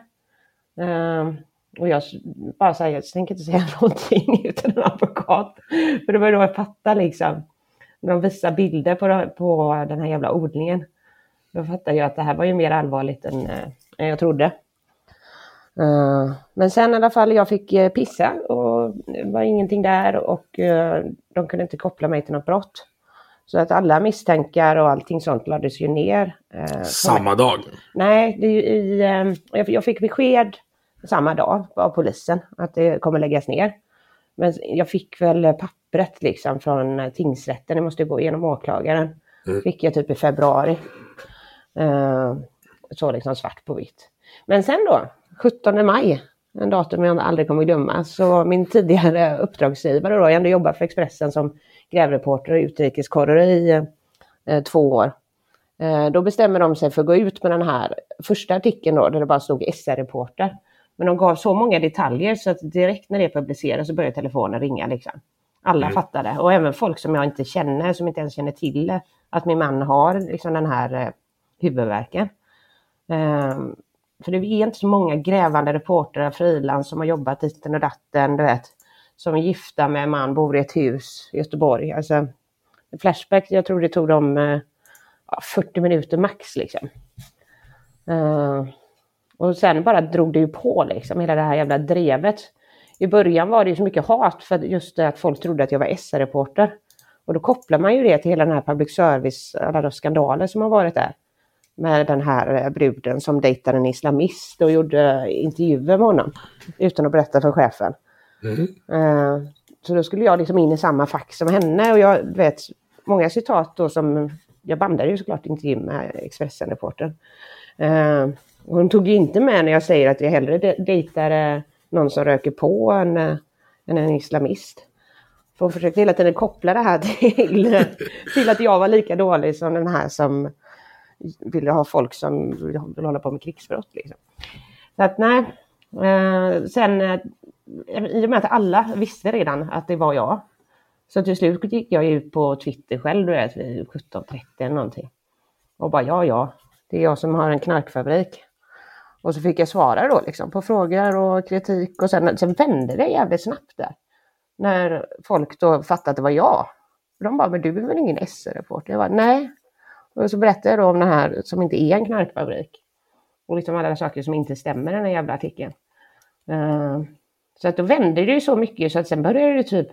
Ehm, och jag bara säger, jag tänker inte säga någonting utan en advokat. För det var då jag fattade liksom. När de visar bilder på, den- på den här jävla odlingen. Då fattade jag att det här var ju mer allvarligt än, eh, än jag trodde. Eh, men sen i alla fall, jag fick eh, pissa och det var ingenting där och de kunde inte koppla mig till något brott. Så att alla misstankar och allting sånt lades ju ner. Samma dag. Nej, det i, jag- jag fick besked samma dag av polisen att det kommer läggas ner. Men jag fick väl pappret liksom från eh, tingsrätten, det måste gå genom åklagaren. Fick jag typ i februari. Eh, så liksom svart på vitt. Men sen då, 17 maj, en datum jag aldrig kommer glömma, så min tidigare uppdragsgivare då, jag ändå jobbat för Expressen som grävreporter och utrikeskorre i eh, två år. Eh, Då bestämmer de sig för att gå ut med den här första artikeln då, där det bara stod SR-reporter. Men de gav så många detaljer så att direkt när det publicerades så började telefonen ringa. Liksom. Alla fattade och även folk som jag inte känner, som inte ens känner till att min man har liksom den här eh, huvudvärken. Ehm, för det är inte så många grävande reportrar, frilans som har jobbat ditten och datten, du vet. Som är gifta med en man, bor i ett hus i Göteborg. Alltså, Flashback, jag tror det tog dem eh, ja, 40 minuter max liksom. Eh, och sen bara drog det ju på liksom, hela det här jävla drevet. I början var det ju så mycket hat för just det att folk trodde att jag var SR-reporter. Och då kopplar man ju det till hela den här public service, alla de skandaler som har varit där. Med den här eh, bruden som dejtade en islamist och gjorde intervjuer med honom. Utan att berätta för chefen. Eh, Så då skulle jag liksom in i samma fack som henne och jag vet många citat då som, jag bandade ju såklart intervjun med Expressen-reportern. Hon tog inte med när jag säger att jag hellre dejtar eh, någon som röker på än, eh, än en islamist. För hon försökte hela tiden koppla det här till, eh, till att jag var lika dålig som den här som ville ha folk som vill hålla på med krigsbrott. Liksom. Så att nej. Sen i och med att alla visste redan att det var jag. Så till slut gick jag ut på Twitter själv, du vet, vid 17.30 eller någonting. Och bara ja, ja, det är jag som har en knarkfabrik. Och så fick jag svara då liksom på frågor och kritik och sen, sen vände det jävligt snabbt där. När folk då fattade att det var jag. De bara, men du är väl ingen SR-reporter? Jag bara, nej. Och så berättade jag då om det här som inte är en knarkfabrik. Och liksom alla saker som inte stämmer i den här jävla artikeln. Uh, så att då vände det ju så mycket så att sen började det typ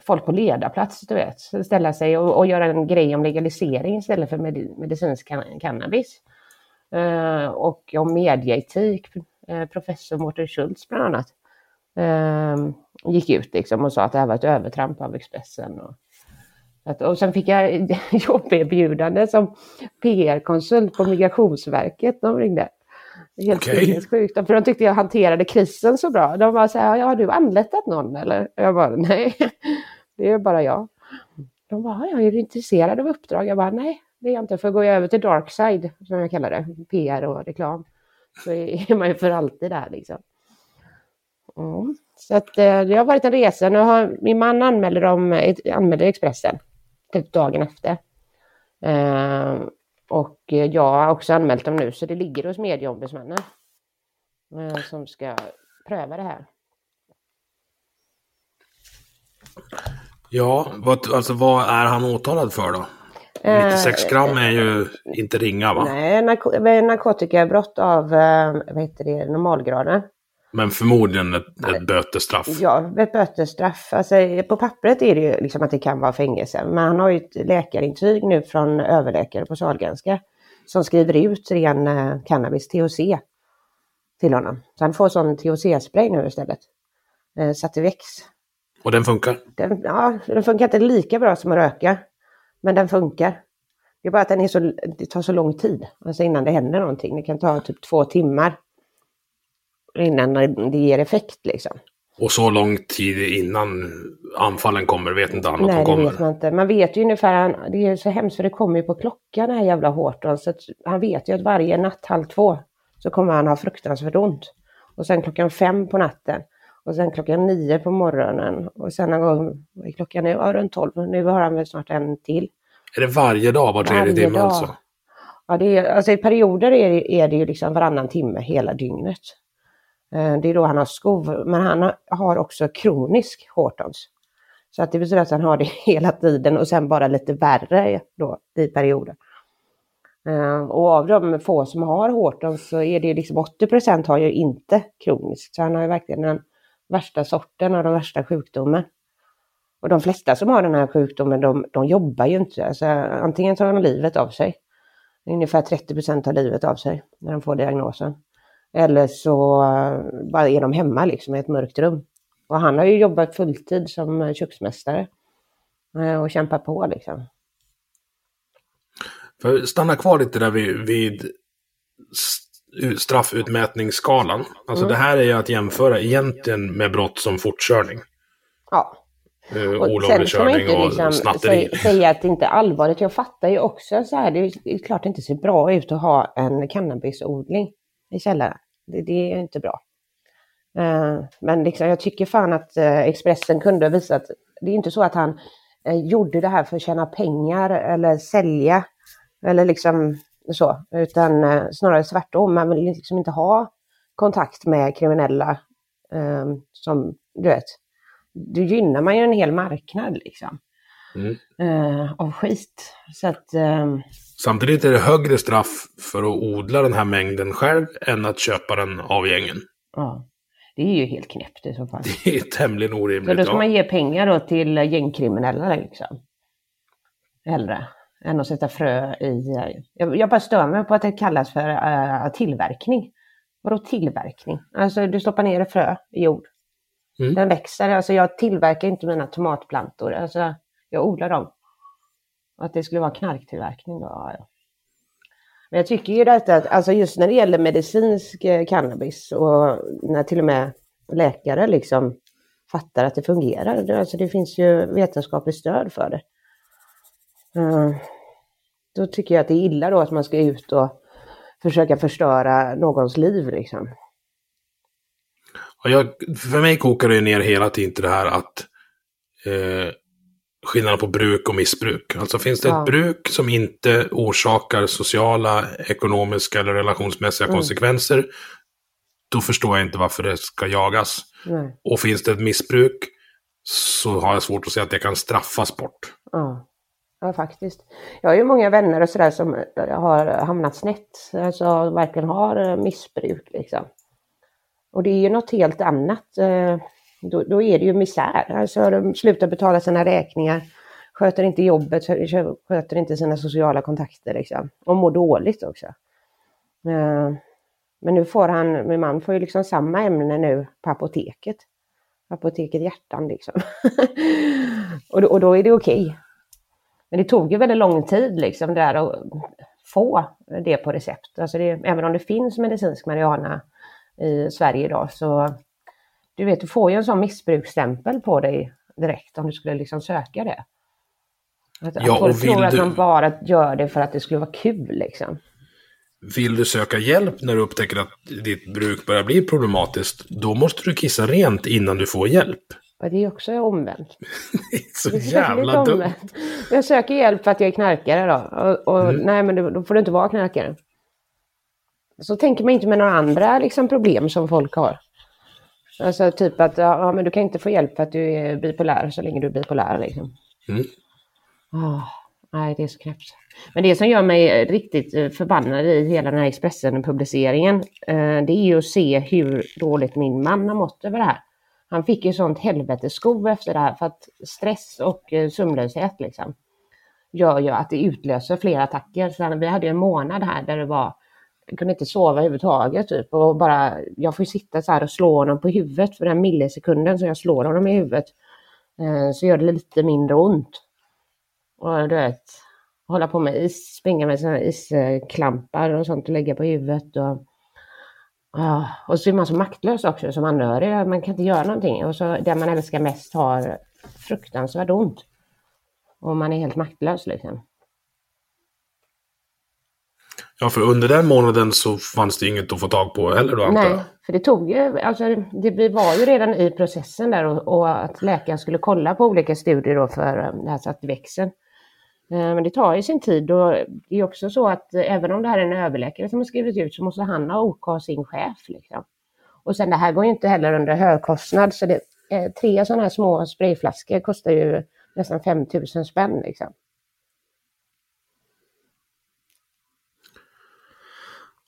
folk på ledarplats, du vet, ställa sig och, och göra en grej om legalisering istället för med, medicinsk can- cannabis. Eh, och om medieetik, eh, professor Mårten Schultz bland annat. Ehm, gick ut liksom och sa att det här var ett övertramp av Expressen. Och, att, och sen fick jag jobberbjudande som PR-konsult på Migrationsverket. De ringde. Helt Okej. sinnessjukt. För de tyckte jag hanterade krisen så bra. De var så här, ja, har du anlitat någon eller? Jag bara, nej, det är bara jag. De bara, ja, är du intresserad av uppdrag? Jag bara, nej, det är jag inte. För går jag över till dark side, som jag kallar det, PR och reklam, så är man ju för alltid där liksom. Mm. Så att eh, det har varit en resa. Nu har, min man anmälde, dem, eh, anmälde Expressen typ dagen efter. Eh, och jag har också anmält dem nu, så det ligger hos medieombudsmannen eh, som ska pröva det här. Ja, vad, alltså vad är han åtalad för då? 96 gram är ju inte ringa va? Nej, narko- narkotikabrott av eh, vad heter det, normalgraden. Men förmodligen ett, ett bötesstraff. Ja, ett bötesstraff. Alltså, på pappret är det ju liksom att det kan vara fängelse. Men han har ju ett läkarintyg nu från överläkare på Sahlgrenska som skriver ut ren eh, cannabis, THC, till honom. Så han får sån THC-spray nu istället. Eh, Sativex. Och den funkar? Den, ja, den funkar inte lika bra som att röka. Men den funkar. Det är bara att den är så, det tar så lång tid alltså innan det händer någonting. Det kan ta typ två timmar innan det ger effekt liksom. Och så lång tid innan anfallen kommer vet inte han att Nej, de det kommer? vet man inte. Man vet ju ungefär, det är så hemskt för det kommer ju på klockan det här jävla Horton. Så han vet ju att varje natt halv två så kommer han ha fruktansvärt ont. Och sen klockan fem på natten. Och sen klockan nio på morgonen. Och sen någon gång, vad är klockan nu? Ja, runt tolv. Nu har han väl snart en till. Är det varje dag, var tredje Varje timme dag. alltså? Ja, det är, alltså i perioder är det, är det ju liksom varannan timme hela dygnet. Eh, Det är då han har skov, men han har- också kronisk Hortons. Så att det betyder att han har det hela tiden och sen bara lite värre då i perioder. Eh, Och av de få som har Hortons så är det liksom 80 har ju inte kroniskt. Så han har ju verkligen den värsta sorten av de värsta sjukdomen. Och de flesta som har den här sjukdomen, de, de jobbar ju inte. Alltså, antingen tar de livet av sig. Ungefär 30% tar livet av sig när de får diagnosen. Eller så eh, bara är de hemma liksom i ett mörkt rum. Och han har ju jobbat fulltid som eh, köksmästare. Eh, och kämpat på liksom. För stanna kvar lite där vid, vid straffutmätningsskalan. Alltså Mm. det här är ju att jämföra egentligen med brott som fortkörning. Ja, Uh, Och olovlig körning inte och liksom snatteri. säga, säga att det inte är allvarligt. Jag fattar ju också så här, det är klart det inte ser bra ut att ha en cannabisodling i källaren. Det, det är inte bra. Eh, men liksom, jag tycker fan att eh, Expressen kunde ha visat, det är inte så att han gjorde det här för att tjäna pengar eller sälja eller liksom så, utan eh, snarare tvärtom. Man vill liksom inte ha kontakt med kriminella eh, som, du vet, då gynnar man ju en hel marknad liksom. Mm. Eh, av skit. Så att, ehm, Samtidigt är det högre straff för att odla den här mängden själv än att köpa den av gängen. ja. Det är ju helt knäppt i så fall. Det är tämligen Så orimligt. då ska ja. man ge pengar då till gängkriminella liksom. Hellre än att sätta frö i... Jag, jag bara stör mig på att det kallas för uh, tillverkning. Vadå tillverkning? Alltså du stoppar ner ett frö i jord. Mm. Den växer. Alltså jag tillverkar inte mina tomatplantor. Alltså jag odlar dem. Att det skulle vara knarktillverkning då, ja. Men jag tycker ju detta, att, alltså just när det gäller medicinsk eh, cannabis och när till och med läkare liksom fattar att det fungerar. Alltså det finns ju vetenskapligt stöd för det. Eh, då tycker jag att det är illa då att man ska ut och försöka förstöra någons liv liksom. Jag, för mig kokar det ner hela tiden till det här att eh, skillnaden på bruk och missbruk. Alltså finns det Ja. ett bruk som inte orsakar sociala, ekonomiska eller relationsmässiga Mm. konsekvenser, då förstår jag inte varför det ska jagas. Nej. Och finns det ett missbruk så har jag svårt att se att det kan straffas bort. Ja ja, faktiskt. Jag har ju många vänner och sådär som har hamnat snett, alltså verkligen har eh, missbruk liksom. Och det är ju något helt annat. Eh, då, då är det ju misär. Alltså de slutar betala sina räkningar, sköter inte jobbet, sköter inte sina sociala kontakter liksom. Och mår dåligt också. Eh, men nu får han, min man får ju liksom samma ämne nu på apoteket. Apoteket Hjärtan liksom. och, då, och då är det okej. Men det tog ju väldigt lång tid liksom där att få det på recept. Alltså det, även om det finns medicinsk marijuana i Sverige idag så du vet, du får ju en sån missbruksstämpel på dig direkt om du skulle liksom söka det. Att, Ja, folk och vill tror att du- man bara gör det för att det skulle vara kul liksom. Vill du söka hjälp när du upptäcker att ditt bruk börjar bli problematiskt, då måste du kissa rent innan du får hjälp. Och det är också omvänt. Det är så Det är jävla dumt. omvänt. Jag söker hjälp för att jag är knarkare då. Och, och Mm. nej, men då, får du inte vara knarkare. Så tänker man inte med några andra liksom, problem som folk har. Alltså typ att ja, men du kan inte få hjälp för att du är bipolär så länge du är bipolär. Liksom. Mm. Ah, nej, det är så knäppt. Men det som gör mig riktigt eh, förbannad i hela den här Expressen-publiceringen, eh, det är ju att se hur dåligt min man har mått över det här. Han fick ju sånt helvetesko efter det här för att stress och eh, sömnlöshet liksom gör ju att det utlöser fler attacker. Så vi hade ju en månad här där det var, jag kunde inte sova överhuvudtaget typ och bara, jag får ju sitta så här och slå honom på huvudet för den millisekunden som jag slår honom i huvudet eh, så gör det lite mindre ont. Och du vet, hålla på med is, springa med isklampar och sånt och lägga på huvudet och Ja, och så är man så maktlös också som anhörig. Man kan inte göra någonting. Och så den man älskar mest har fruktansvärt ont. Och man är helt maktlös liksom. Ja, för under den månaden så fanns det inget att få tag på heller då, antar. Nej, för det tog ju, alltså det var ju redan i processen där och, och att läkaren skulle kolla på olika studier då för eh, det här satt i växeln. Eh, Men det tar ju sin tid och det är också så att eh, även om det här är en överläkare som har skrivit ut så måste han ha OK sin chef. Liksom. Och sen det här går ju inte heller under högkostnad så det, eh, tre sådana här små sprayflaskor kostar ju nästan 5000 spänn. Liksom.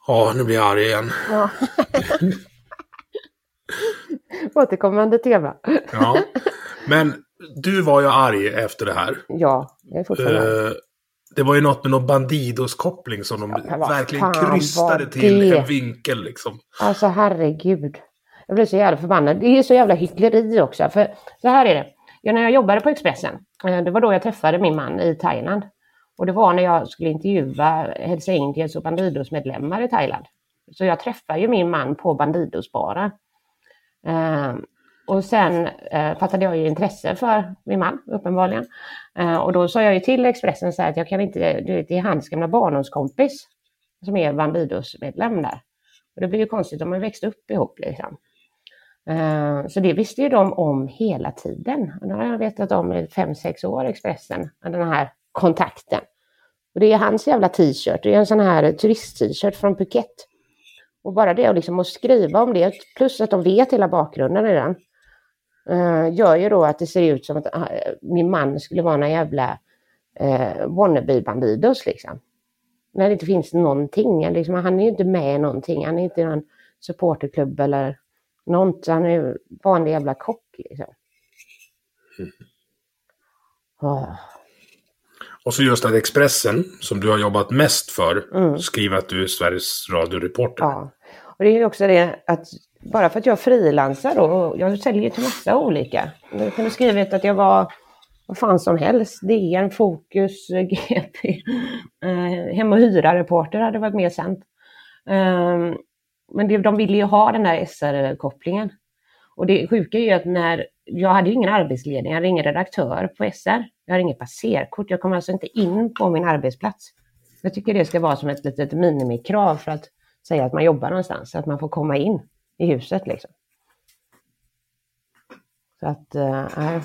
Ja, nu blir jag arg igen. Ja. Återkommande tema. Ja. Men du var ju arg efter det här. Ja, jag är fortfarande Eh, det var ju något med någon Bandidos-koppling som de vad verkligen fan krystade till det? en vinkel liksom. Alltså herregud. Jag blir så jävla förbannad. Det är så jävla hyckleri också. För så här är det. Ja, när jag jobbade på Expressen, eh, det var då jag träffade min man i Thailand. Och det var när jag skulle intervjua Hells Angels och Bandidos-medlemmar i Thailand. Så jag träffade ju min man på Bandidos-baren. Och sen eh, fattade jag ju intresse för min man, uppenbarligen. Eh, och då sa jag ju till Expressen så här att jag kan inte, du vet, det är hans gamla barndomskompis som är Bandidos-medlem där. Och det blir ju konstigt, de har ju växt upp ihop liksom. Eh, Så det visste ju de om hela tiden. Och det har jag vetat om i fem, sex år, Expressen, den här kontakten. Och det är hans jävla t-shirt, det är en sån här turist-t-shirt från Phuket. Och bara det och liksom att skriva om det, plus att de vet hela bakgrunden redan, eh, gör ju då att det ser ut som att eh, min man skulle vara en jävla eh, wannabe-bandidos liksom. När det inte finns någonting, eller liksom, han är ju inte med i någonting, han är inte i någon supporterklubb eller något, han är ju vanlig jävla kock liksom. Åh. Och så just att Expressen, som du har jobbat mest för, Mm. skriver att du är Sveriges radioreporter. Ja, och det är ju också det att bara för att jag frilansar och jag säljer till massa olika. Jag kunde skrivit att jag var vad fan som helst, DN, Fokus, eh, GP, eh, Hem och hyra-reporter hade varit mer sant. Eh, men det, de ville ju ha den där SR-kopplingen. Och det sjuka är ju att när, jag hade ju ingen arbetsledning, jag hade ingen redaktör på SR, jag hade inget passerkort, jag kom alltså inte in på min arbetsplats. Jag tycker det ska vara som ett litet minimikrav för att säga att man jobbar någonstans, att man får komma in i huset liksom. Så att, äh.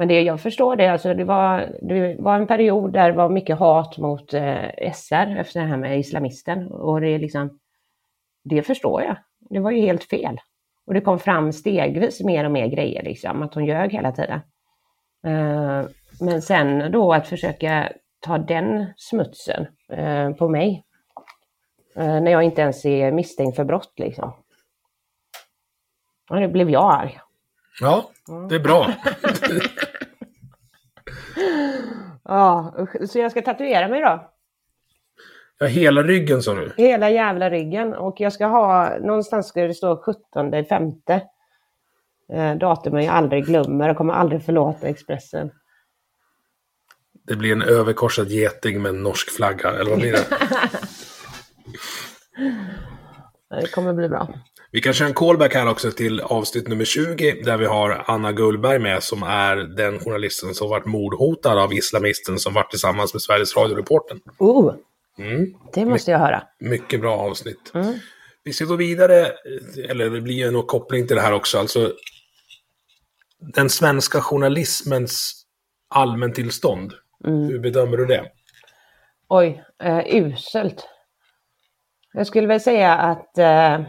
Men det, jag förstår det, alltså det var, det var en period där det var mycket hat mot eh, äh, SR efter det här med islamisten. Och det är liksom, det förstår jag. Det var ju helt fel. Och det kom fram stegvis mer och mer grejer, liksom, att hon ljög hela tiden. Eh, men sen då att försöka ta den smutsen eh, på mig. Eh, när jag inte ens är misstänkt för brott liksom. Och då blev jag arg. Ja, det är bra. Ja, så jag ska tatuera mig då. Ja, hela ryggen sa du. Hela jävla ryggen. Och jag ska ha, någonstans ska det stå 17 femte. Eh, datumen jag aldrig glömmer och kommer aldrig förlåta Expressen. Det blir en överkorsad geting med en norsk flagga, eller vad blir det? Det kommer bli bra. Vi kan köra en callback här också till avsnitt nummer 20 där vi har Anna Gullberg med som är den journalisten som varit mordhotad av islamisten som varit tillsammans med Sveriges Radio-reporten. Oh, Mm. det måste jag höra. Mycket bra avsnitt. Vi ska gå vidare, eller det blir ju en koppling till det här också. Alltså, den svenska journalismens allmäntillstånd. Hur bedömer du det? Oj, eh, uselt. Jag skulle väl säga att eh,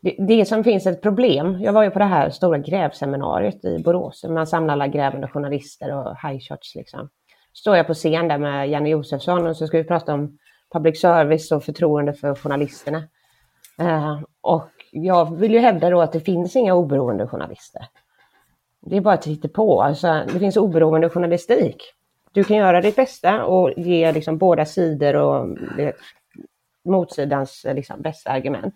det, det som finns ett problem. Jag var ju på det här stora grävseminariet i Borås. Man samlar alla grävande journalister och high shots liksom. Står jag på scen där med Janne Josefsson och så ska vi prata om public service och förtroende för journalisterna. Eh, och jag vill ju hävda då att det finns inga oberoende journalister. Det är bara att titta på. Alltså, det finns oberoende journalistik. Du kan göra ditt bästa och ge liksom båda sidor och motsidans eh, liksom, bästa argument.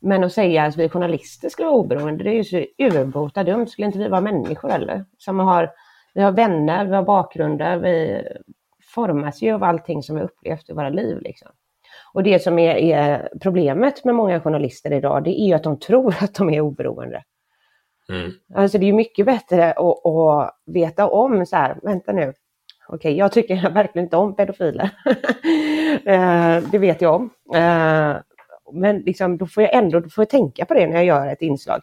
Men att säga att vi journalister ska vara oberoende, det är ju så urbota dumt. Skulle inte vi vara människor eller? Som har, vi har vänner, vi har bakgrunder, vi formas ju av allting som vi upplevt i våra liv. Liksom. Och det som är, är problemet med många journalister idag, det är ju att de tror att de är oberoende. Mm. Alltså det är mycket bättre att, att veta om så här, vänta nu, okej jag tycker verkligen inte om pedofiler. Eh, det vet jag om. Eh, men liksom, då får jag ändå då får jag tänka på det när jag gör ett inslag.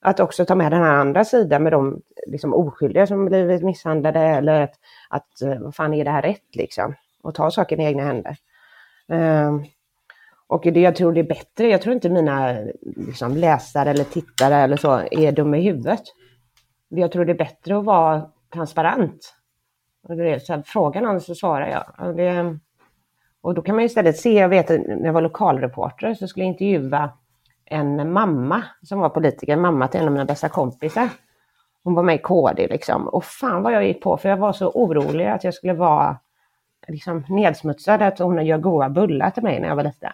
Att också ta med den här andra sidan med de liksom, oskyldiga som blivit misshandlade eller att, att eh, vad fan är det här rätt liksom? Och ta saken i egna händer. Och det jag tror det är bättre, jag tror inte mina liksom, läsare eller tittare eller så är dumma i huvudet. Jag tror det är bättre att vara transparent. Och det är så här, frågar någon så svarar jag. Och, det, och då kan man istället se, jag vet att när jag var lokalreporter så skulle jag intervjua en mamma som var politiker, mamma till en av mina bästa kompisar. Hon var med i KD liksom. Och fan vad jag gick på, för jag var så orolig att jag skulle vara liksom nedsmutsad, att hon gör goda bullar till mig när jag var liten.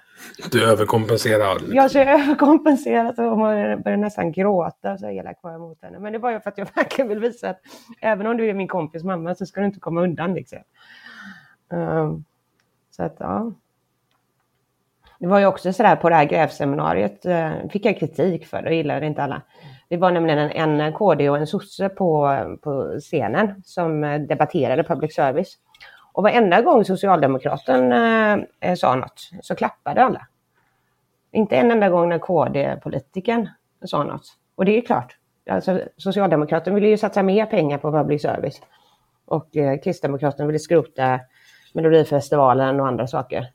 Du överkompenserar. Jag så jag överkompenserat och hon började nästan gråta så elak var jag mot henne. Men det var ju för att jag verkligen vill visa att även om du är min kompis mamma så ska du inte komma undan liksom. Um, så att ja. Det var ju också sådär på det här grävseminariet uh, fick jag kritik för, det gillade inte alla. Det var nämligen en, en KD och en sosse på, på scenen som uh, debatterade public service. Och varenda gång Socialdemokraten eh, sa något så klappade alla. Inte en enda gång när KD-politikern sa något. Och det är klart, alltså, Socialdemokraterna ville ju satsa mer pengar på public service. Och eh, Kristdemokraterna ville skrota Melodifestivalen och andra saker.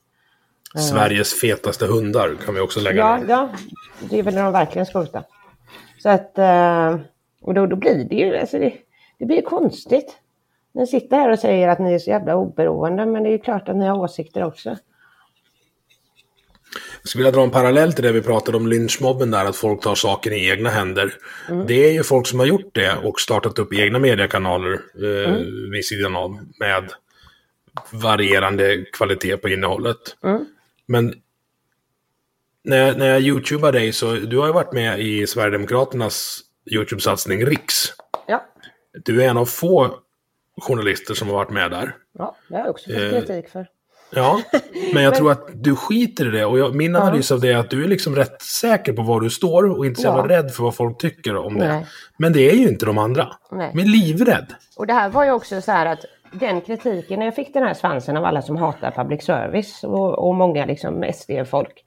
Sveriges fetaste hundar kan vi också lägga Ja, ja det vill de verkligen skrota. Så att, eh, och då, då blir det ju, alltså det, det blir konstigt. Ni sitter här och säger att ni är så jävla oberoende, men det är ju klart att ni har åsikter också. Jag skulle vilja dra en parallell till det vi pratade om lynchmobben där, att folk tar saken i egna händer. Mm. Det är ju folk som har gjort det och startat upp egna mediekanaler eh, Mm. vid sidan av med varierande kvalitet på innehållet. Mm. Men när jag, när jag youtubar dig så, du har ju varit med i Sverigedemokraternas YouTube-satsning Riks. Ja, Du är en av få journalister som har varit med där. ja det har jag också fått Eh, kritik för. Ja, men jag tror att du skiter i det. Och jag, min analys av det är att du är liksom rätt säker på var du står och inte så jävla Ja. rädd för vad folk tycker om det. Nej. Men det är ju inte de andra. Nej. Är livrädd. Och det här var ju också så här att den kritiken, när jag fick den här svansen av alla som hatar public service och, och många liksom SD-folk.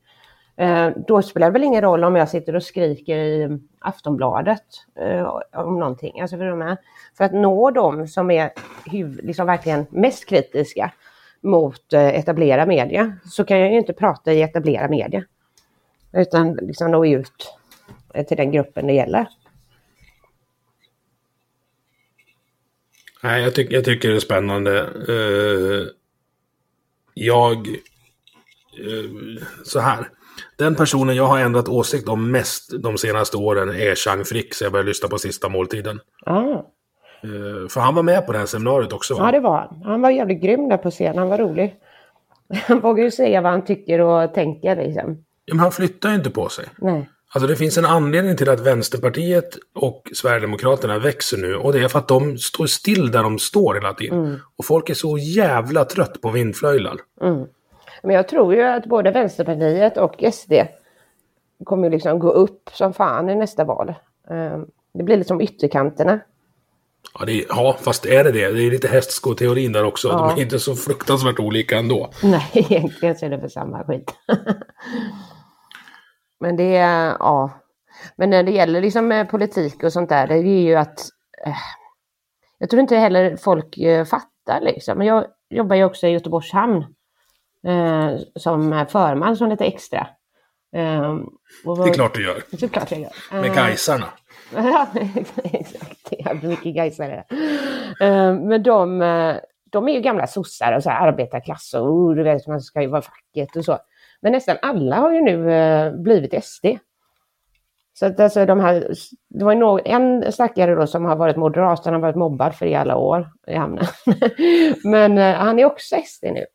Eh, då spelar det väl ingen roll om jag sitter och skriker i Aftonbladet eh, om någonting. Alltså för, de här, för att nå dem som är liksom verkligen mest kritiska mot eh, etablera media så kan jag ju inte prata i etablera media. Utan liksom nå ut eh, till den gruppen det gäller. Nej, jag, tyck, jag tycker det är spännande. Uh, jag... Uh, så här. Den personen jag har ändrat åsikt om mest de senaste åren är Chang Frick, så jag började lyssna på Sista Måltiden. Ah. För han var med på det här seminariet också. Va? Ja, det var han. Han var jävligt grym där på scen. Han var rolig. Han vågar ju säga vad han tycker och tänker liksom. Ja, men han flyttar ju inte på sig. Nej. Alltså det finns en anledning till att Vänsterpartiet och Sverigedemokraterna växer nu. Och det är för att de står still där de står hela tiden. Och folk är så jävla trött på vindflöjlar. Men jag tror ju att både Vänsterpartiet och SD kommer liksom gå upp som fan i nästa val. Eh, Det blir liksom ytterkanterna. Ja, är, ja, fast är det det? Det är lite hästskoteorin där också. De Ja. är inte så fruktansvärt olika ändå. Nej, egentligen så är det för samma skit. Men det är, ja. Men när det gäller liksom eh, politik och sånt där, det är ju att eh, jag tror inte heller folk eh, fattar liksom. Men jag jobbar ju också i Göteborgs hamn eh, som förman som lite extra. Eh, och Det är klart du gör. Det är klart jag gör. Med Eh, Gaisarna. Ja, exakt. Mycket Gaisare. Eh, Men de, eh, de är ju gamla sossar och så här arbetarklass och oh, du vet, man ska ju vara facket och så. Men nästan alla har ju nu eh, blivit SD. Så att alltså de här, det var ju nå- en stackare då som har varit moderat, han har varit mobbad för i alla år i hamnen. Men eh, han är också SD nu.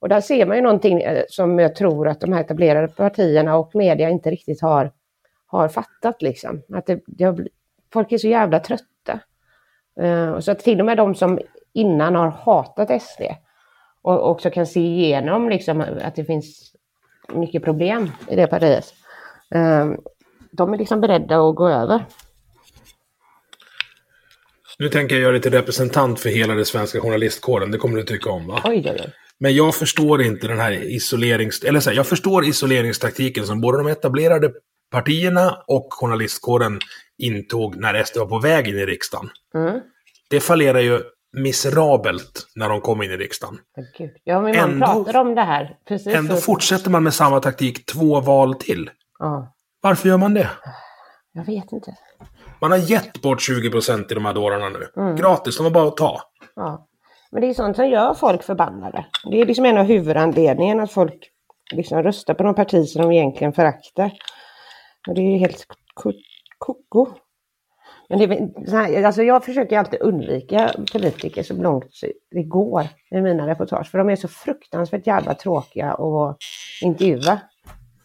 Och där ser man ju någonting eh, som jag tror att de här etablerade partierna och media inte riktigt har, har fattat liksom. Att det, det har, folk är så jävla trötta. Och så att till och med de som innan har hatat SD och också kan se igenom liksom att det finns mycket problem i det partiet. Eh, de är liksom beredda att gå över. Nu tänker jag göra till representant för hela den svenska journalistkåren. Det kommer du tycka om va? Oj, oj, oj. Men jag förstår inte den här isolerings... Eller så här, jag förstår isoleringstaktiken som både de etablerade partierna och journalistkåren intog när SD var på väg in i riksdagen. Mm. Det fallerar ju miserabelt när de kom in i riksdagen. Ja, men man Ändå- pratar om det här. Precis Ändå så- fortsätter man med samma taktik två val till. Ja, Varför gör man det? jag vet inte. Man har gett bort 20% till de här dårarna nu. Mm. Gratis, de var bara att ta. Ja. Men det är sånt som gör folk förbannade. Det är liksom en av huvudanledningarna att folk liksom röstar på de partier som de egentligen föraktar. Och det är ju helt koko. Men det är, så här, alltså jag försöker alltid undvika politiker så långt det går i mina reportage. För de är så fruktansvärt jävla tråkiga att intervjua.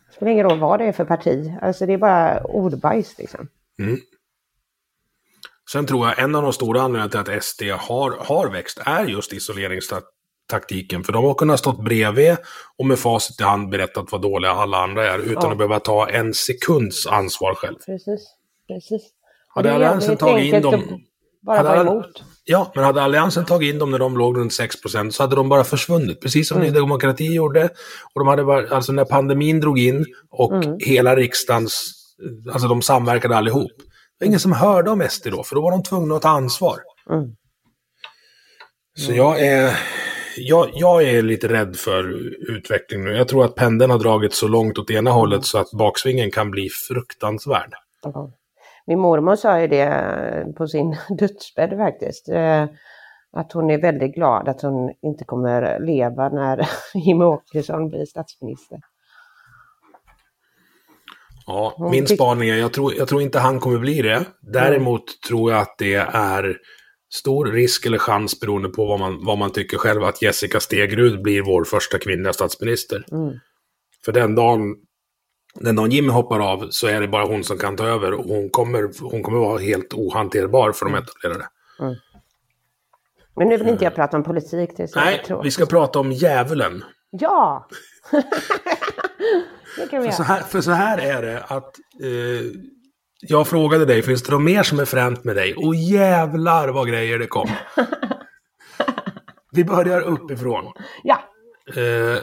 Det spelar ingen roll vad det är för parti. Alltså det är bara ordbajs liksom. Mm. Sen tror jag en av de stora anledningarna till att SD har, har växt är just isoleringstaktiken. För de har kunnat stått bredvid och med facit i hand berättat vad dåliga alla andra är utan Ja. att behöva ta en sekunds ansvar själv. Precis, precis. Hade Alliansen tagit in dem... Bara vara emot. Ja, men hade Alliansen tagit in dem när de låg runt 6% så hade de bara försvunnit. Precis som Mm. Ny Demokrati gjorde. Och de hade bara, alltså när pandemin drog in och Mm. hela riksdagens, alltså de samverkade allihop. Det var ingen som hörde om SD då, för då var de tvungna att ta ansvar. Mm. Så jag är, jag, jag är lite rädd för utvecklingen nu. Jag tror att pendeln har dragit så långt åt ena hållet så att baksvingen kan bli fruktansvärd. Ja. Min mormor sa ju det på sin dödsbädd faktiskt. eh, Att hon är väldigt glad att hon inte kommer leva när Jimmie Åkesson blir statsminister. Ja, min spaning är, jag tror, jag tror inte han kommer bli det. Däremot tror jag att det är stor risk eller chans beroende på vad man, vad man tycker själv att Jessica Stegrud blir vår första kvinnliga statsminister. Mm. För den dagen, den dagen Jimmy hoppar av så är det bara hon som kan ta över och hon kommer, hon kommer vara helt ohanterbar för de etablerade. Men nu vill inte jag prata om politik. Det är så Nej, vi ska prata om djävulen. Ja! det kan vi För så, här, för så här är det att eh, jag frågade dig, finns det något mer som är fränt med dig? Och jävlar vad grejer det kom. Vi börjar uppifrån. Ja, Eh,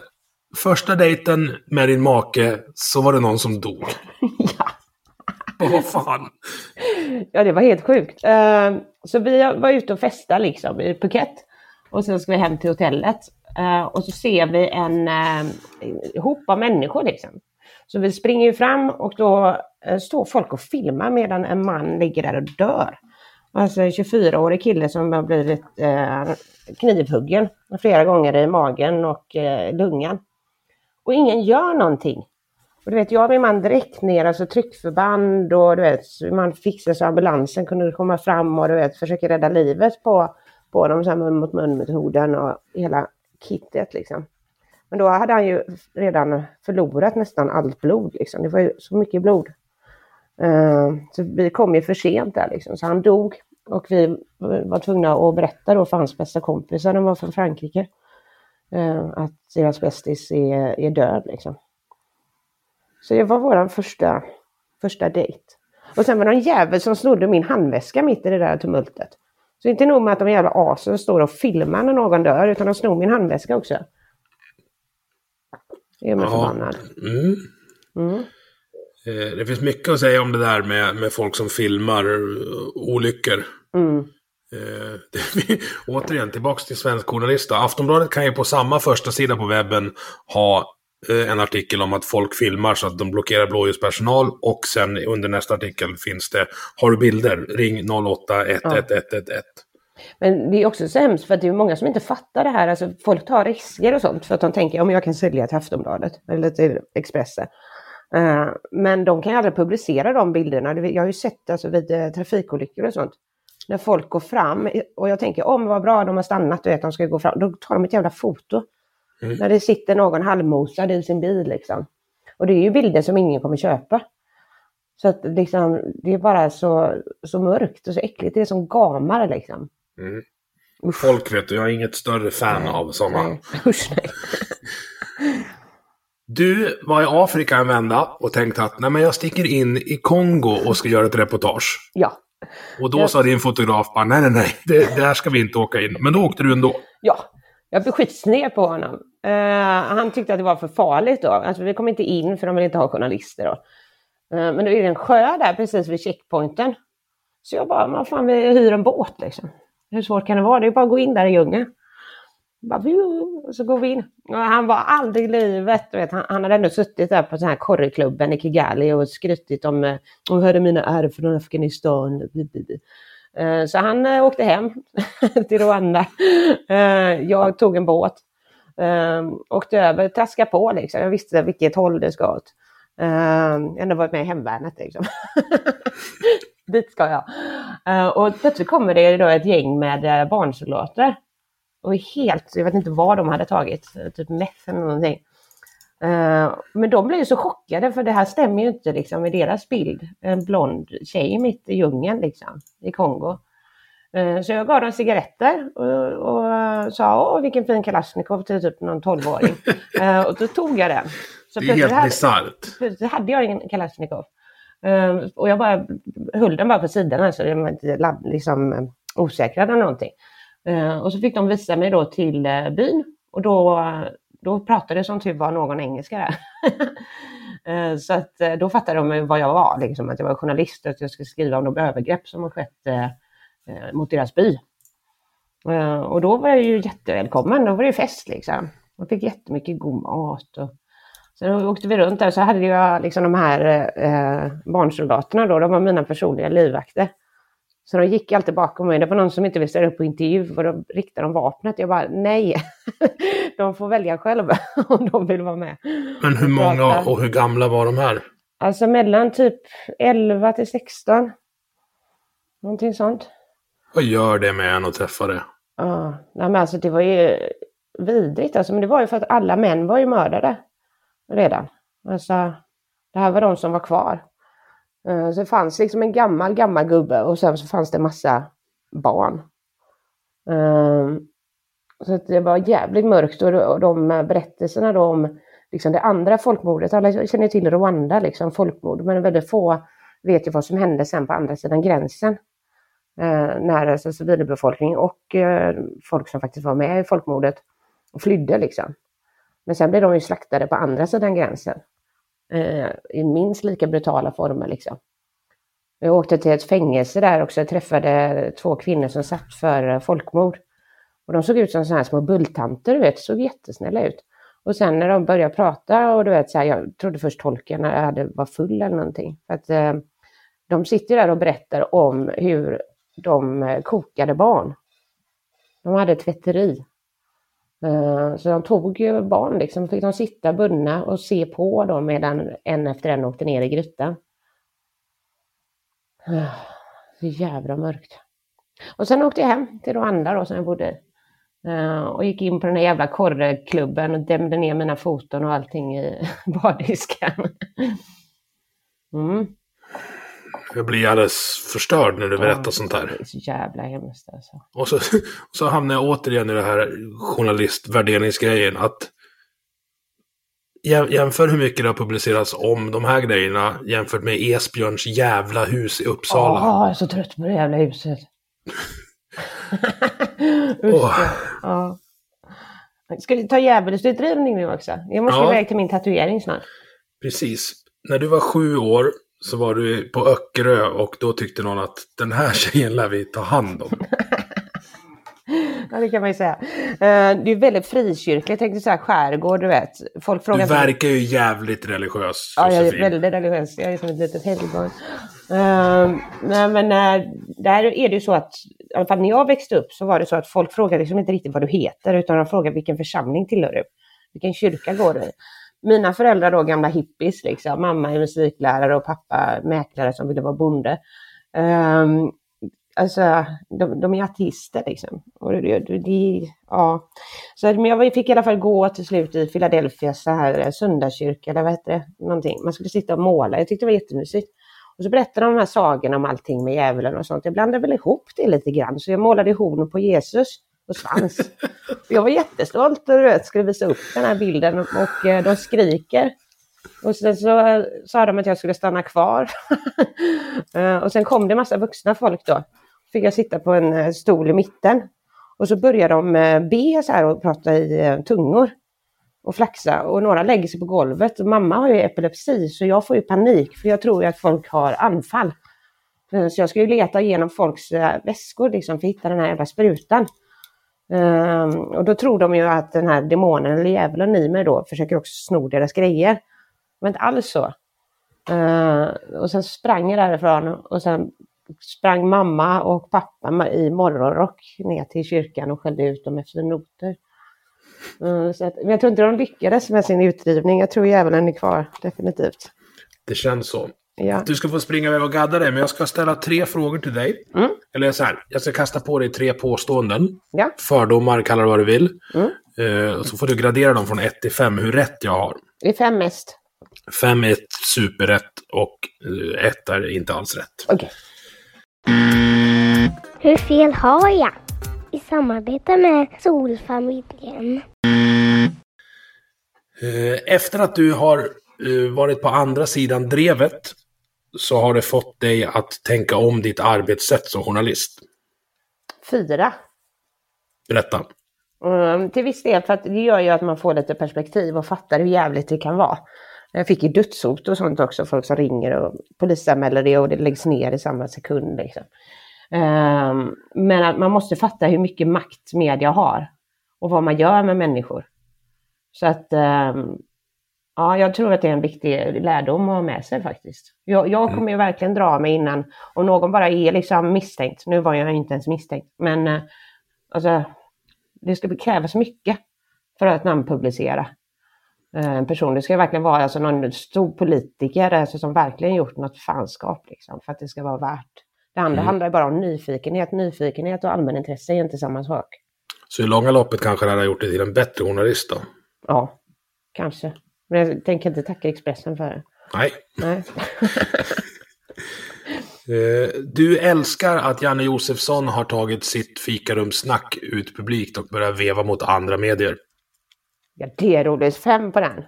första dejten med din make så var det någon som dog. ja. Vad fan? Ja, det var helt sjukt. Eh, Så vi var ute och festade liksom i Phuket. Och sen ska vi hem till hotellet. Eh, och så ser vi en eh, hop av människor liksom. Så vi springer fram och då eh, står folk och filmar medan en man ligger där och dör. Alltså en 24-årig kille som har blivit eh, knivhuggen flera gånger i magen och lungan. Och ingen gör någonting. Och du vet, jag och min man direkt ner, alltså tryckförband och du vet, man fixar så ambulansen kunde komma fram och du vet, försöka rädda livet på, på dem, så här mun mot mun metoden och hela kittet liksom. Men då hade han ju redan förlorat nästan allt blod liksom. Det var ju så mycket blod. Uh, så vi kom ju för sent där liksom, så han dog. Och vi var tvungna att berätta då för hans bästa kompisar, de var från Frankrike, uh, att deras bästis är, är död liksom. Så det var vår första, första dejt. Och sen var det en jävel som snodde min handväska mitt i det där tumultet. Så inte nog med att de jävla asen står och filmar när någon dör, utan de snor min handväska också. Det gör mig förbannad. Mm. Mm. Eh, Det finns mycket att säga om det där med, med folk som filmar eh, olyckor. Mm. Eh, det, återigen, tillbaks till svensk journalist. då. Aftonbladet kan ju på samma första sida på webben ha Eh, en artikel om att folk filmar så att de blockerar blåljuspersonal och sen under nästa artikel finns det Har du bilder? Ring 08 11111. Men det är också så hemskt för att det är många som inte fattar det här. Alltså, folk tar risker och sånt för att de tänker om jag kan sälja till Aftonbladet eller till Expressen. Eh, men de kan ju aldrig publicera de bilderna. Jag har ju sett alltså, vid eh, trafikolyckor och sånt. När folk går fram och jag tänker om vad bra de har stannat, du vet, de ska gå fram. Då tar de ett jävla foto. Mm. När det sitter någon halvmosad i sin bil liksom. Och det är ju bilder som ingen kommer köpa. Så att liksom, det är bara så, så mörkt och så äckligt. Det är som gamar liksom. Mm. Folk vet du, jag är inget större fan av sådana. Nej, usch nej. Du var i Afrika en vända och tänkte att Nej, men jag sticker in i Kongo och ska göra ett reportage. Ja, Och då Ja. sa din fotograf bara nej, nej, nej, det, där ska vi inte åka in. Men då åkte du ändå. ja. Jag blev skitsned på honom. Uh, han tyckte att det var för farligt då. Alltså, vi kom inte in för de vill inte ha journalister då. Uh, men då är det en sjö där precis vid checkpointen. Så jag bara, vad fan, vi hyr en båt liksom. Hur svårt kan det vara? Det är bara att gå in där i djungeln. Och så går vi in. Och han var aldrig i livet. Vet, han, han hade ändå suttit där på den här korreklubben i Kigali och skrutit om, eh, om hörde mina är från Afghanistan. Eh, så han eh, åkte hem till Rwanda. Eh, jag tog en båt. Åkte över, traskade på liksom. Jag visste vilket håll det ska åt. Jag har ändå varit med i hemvärnet liksom. Dit ska jag. Och plötsligt kommer det då ett gäng med barnsoldater. Och helt, jag vet inte vad de hade tagit, typ meth eller någonting. Eh, Men de blev ju så chockade för det här stämmer ju inte liksom med deras bild. En blond tjej mitt i djungeln liksom, i Kongo. Eh, Så jag gav dem cigaretter och, och sa åh vilken fin kalasjnikov till typ någon 12-åring. Eh, Och då tog jag den. Så Det är helt hade- bisarrt. plötsligt hade jag ingen kalasjnikov. Och jag bara höll den bara på sidan så den var inte liksom, osäkrad eller någonting. Och så fick de visa mig då till byn och då, då pratade som tur var någon engelska där. Eh, så att eh, då fattade de vad jag var, liksom, att jag var journalist och att jag skulle skriva om de övergrepp som har skett eh, eh, mot deras by. Eh, och då var jag ju jättevälkommen, då var det ju fest liksom. Jag fick jättemycket god mat och Sen åkte vi runt där så hade jag liksom de här eh, barnsoldaterna då, de var mina personliga livvakter. Så de gick alltid bakom mig. Det var någon som inte ville ställa upp på intervju och då riktade de vapnet. Jag bara nej, de får välja själva om de vill vara med. Men hur många och hur gamla var de här? Alltså mellan typ 11 till 16. Någonting sånt. Vad gör det med en att träffa det? Ja, nej, men alltså det var ju vidrigt alltså, men det var ju för att alla män var ju mördade redan. Alltså, det här var de som var kvar. Eh, så det fanns liksom en gammal, gammal gubbe och sen så fanns det massa barn. Eh, så att det var jävligt mörkt och de berättelserna då om liksom det andra folkmordet, alla känner till Rwanda, liksom folkmord, men väldigt få vet ju vad som hände sen på andra sidan gränsen eh, när alltså, civilbefolkning och folk som faktiskt var med i folkmordet och flydde liksom. Men sen blev de ju slaktade på andra sidan gränsen eh, i minst lika brutala former liksom. Jag åkte till ett fängelse där också jag träffade två kvinnor som satt för eh, folkmord. Och de såg ut som sådana här små bulltanter, du vet, såg jättesnälla ut. Och sen när de började prata och du vet, så här, jag trodde först tolken hade, var full eller någonting. För att, eh, de sitter där och berättar om hur de eh, kokade barn. De hade ett tvätteri. Eh, så de tog ju barn liksom, fick de sitta bundna och se på dem medan en efter en åkte ner i grytan. Eh, så jävla mörkt. Och sen åkte jag hem till Rwanda då som jag bodde i. Eh, och gick in på den här jävla korreklubben och dämde ner mina foton och allting i bardisken. Mm. Jag blir alldeles förstörd när du berättar sånt här. Det är så jävla hemskt alltså. Och så, så hamnar jag återigen i det här journalistvärderingsgrejen. Att jäm- jämför hur mycket det har publicerats om de här grejerna jämfört med Esbjörns jävla hus i Uppsala. Ja, jag är så trött på det jävla huset. Usch, Åh. ja. Ska vi ta djävulsutredning nu också? Jag måste Ja. iväg till min tatuering snart. Precis. När du var sju år så var du på Öckerö och då tyckte någon att den här tjejen lär vi ta hand om. Ja, det kan man ju säga. Eh, Det är väldigt frikyrkligt. Jag tänkte så här skärgård, du vet. Folk Du frågar... verkar ju jävligt religiös, Ja, jag är väldigt religiös. Jag är som ett litet helgon. Uh, nej, men uh, där är det ju så att, i alla fall när jag växte upp så var det så att folk frågade liksom inte riktigt vad du heter utan de frågade vilken församling tillhör du? Vilken kyrka går du i? Mina föräldrar då, gamla hippies liksom. Mamma är musiklärare och pappa mäklare som ville vara bonde. Um, alltså, de, de är ateister liksom. Och det, det, det, ja. så, men jag fick i alla fall gå till slut i Philadelphia så här eh, söndagskyrka, eller vad heter det? Någonting. Man skulle sitta och måla. Jag tyckte det var jättemysigt. Och så berättade de de här sagorna om allting med djävulen och sånt. Jag blandade väl ihop det lite grann. Så jag målade horn på Jesus svans. jag var jättestolt och du vet, skulle visa upp den här bilden och eh, de skriker. Och sen så sa de att jag skulle stanna kvar. Eh, och sen kom det massa vuxna folk då. Fick jag sitta på en eh, stol i mitten. Och så började de be så här och prata i tungor. Och flaxa. Och några lägger sig på golvet. Och mamma har ju epilepsi så jag får ju panik för jag tror ju att folk har anfall. Så jag ska ju leta igenom folks väskor liksom för att hitta den här jävla sprutan. Ehm, och då tror de ju att den här demonen eller djävulen i mig då försöker också sno deras grejer. Men inte alls så. Ehm, och sen sprang jag därifrån och sen sprang mamma och pappa i morgonrock ner till kyrkan och skällde ut dem efter noter. Ehm, så att, men jag tror inte de lyckades med sin utdrivning. Jag tror djävulen är kvar, definitivt. Det känns så. Ja. Du ska få springa iväg och gadda dig, men jag ska ställa tre frågor till dig. Mm. Eller så här, jag ska kasta på dig tre påståenden. Ja. Fördomar, kalla det vad du vill. Mm. Eh, så får du gradera dem från 1 till 5, hur rätt jag har. Det är fem mest. 5 är superrätt och 1 är inte alls rätt. Okej. Hur fel har jag? I samarbete med Solfamiljen. Eh, Efter att du har eh, varit på andra sidan drevet så har det fått dig att tänka om ditt arbetssätt som journalist. Fyra. Berätta. Mm, till viss del, för att det gör ju att man får lite perspektiv och fattar hur jävligt det kan vara. Jag fick ju dödshot och sånt också, folk som ringer och polisanmäler det och det läggs ner i samma sekund. Liksom. Ehm, men att man måste fatta hur mycket makt media har och vad man gör med människor. Så att ehm, ja, jag tror att det är en viktig lärdom att ha med sig faktiskt. Jag, jag kommer ju verkligen dra mig innan, om någon bara är liksom misstänkt, nu var jag inte ens misstänkt, men eh, alltså det ska krävas mycket för att namnpublicera eh, en person. Det ska verkligen vara alltså, någon stor politiker alltså, som verkligen gjort något fanskap liksom, för att det ska vara värt. Det andra handlar ju bara om nyfikenhet. Nyfikenhet och allmänintresse är inte samma sak. Så i långa loppet kanske det hade gjort dig till en bättre journalist då? Ja, kanske. Men jag tänker inte tacka Expressen för det. Nej. Nej. Eh, Du älskar att Janne Josefsson har tagit sitt fikarumssnack ut publikt och börjat veva mot andra medier. ja, det är roligt. Fem på den. Mm.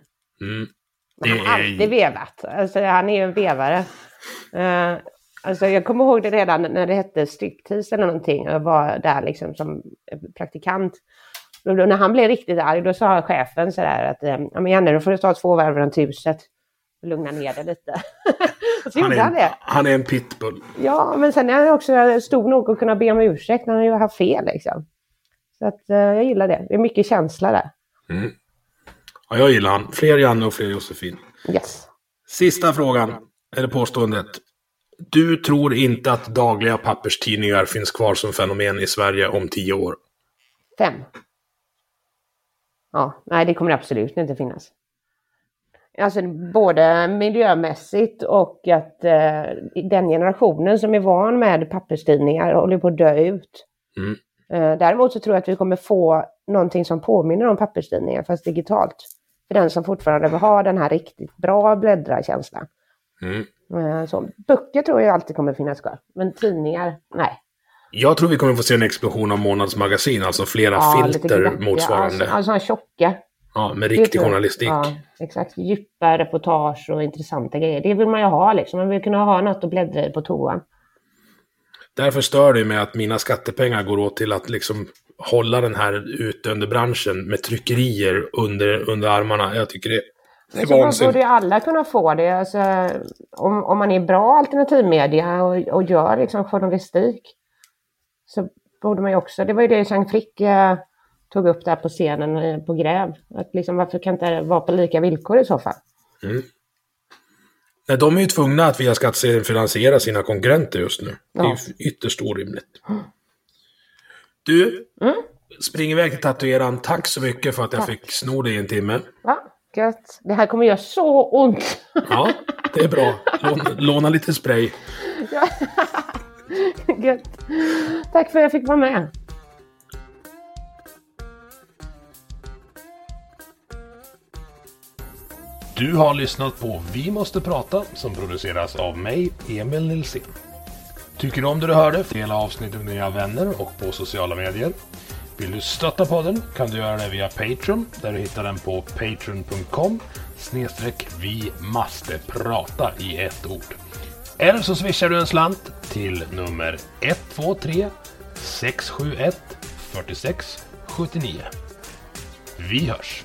Men han Det har är- alltid vevat. Alltså, han är ju en vevare. Eh, alltså, jag kommer ihåg det redan när det hette striptease eller någonting. Jag var där liksom som praktikant. Och då, när han blev riktigt arg, då sa chefen sådär att eh, ja, men Janne, då får du ta två varv runt huset. Och lugna ner dig lite. så Han är, han en, det. han är en pitbull. Ja, men sen är han också stor nog att kunna be om ursäkt när han har haft fel. Liksom. Så att, eh, jag gillar det. Det är mycket känsla där. Ja, jag gillar han. Fler Janne och fler Josefin. Yes. Sista frågan, eller påståendet. Du tror inte att dagliga papperstidningar finns kvar som fenomen i Sverige om tio år? Fem. Ja, nej det kommer absolut inte finnas. Alltså både miljömässigt och att eh, den generationen som är van med papperstidningar håller på att dö ut. Mm. Eh, däremot så tror jag att vi kommer få någonting som påminner om papperstidningar fast digitalt. För den som fortfarande vill ha den här riktigt bra bläddrarkänslan. Mm. Eh, Så, böcker tror jag alltid kommer finnas kvar. Men tidningar, nej. Jag tror vi kommer få se en explosion av månadsmagasin, alltså flera Ja, filter motsvarande. Alltså, alltså tjocka. ja, med riktig journalistik. Ja, exakt. Djupa reportage och intressanta grejer. Det vill man ju ha liksom. Man vill kunna ha något att bläddra i på toan. Därför stör det mig att mina skattepengar går åt till att liksom hålla den här utdöende branschen med tryckerier under, under armarna. Jag tycker det, det är Så man vansinnigt. borde ju alla kunna få det. Alltså, om, om man är bra alternativmedia och, och gör liksom journalistik så borde man ju också, det var ju det Chang Frick eh, tog upp där på scenen eh, på Gräv. Att liksom, varför kan inte det vara på lika villkor i så fall? Nej, de är ju tvungna att via skattsedeln finansiera sina konkurrenter just nu. Det är Ja. ju ytterst orimligt. Du, Mm. spring iväg till tatueraren. Tack så mycket för att jag fick sno dig i en timme. Va? Gött. Det här kommer göra så ont. Ja, det är bra. Låna, låna lite spray. Gött. Tack för att jag fick vara med. Du har lyssnat på Vi måste prata som produceras av mig, Emil Nilsson. Tycker du om det du hörde? Dela avsnittet med dina vänner och på sociala medier. Vill du stötta podden kan du göra det via Patreon där du hittar den på patreon.com snedstreck vi måste prata i ett ord. Eller så swishar du en slant till nummer 123 671 46 79. Vi hörs!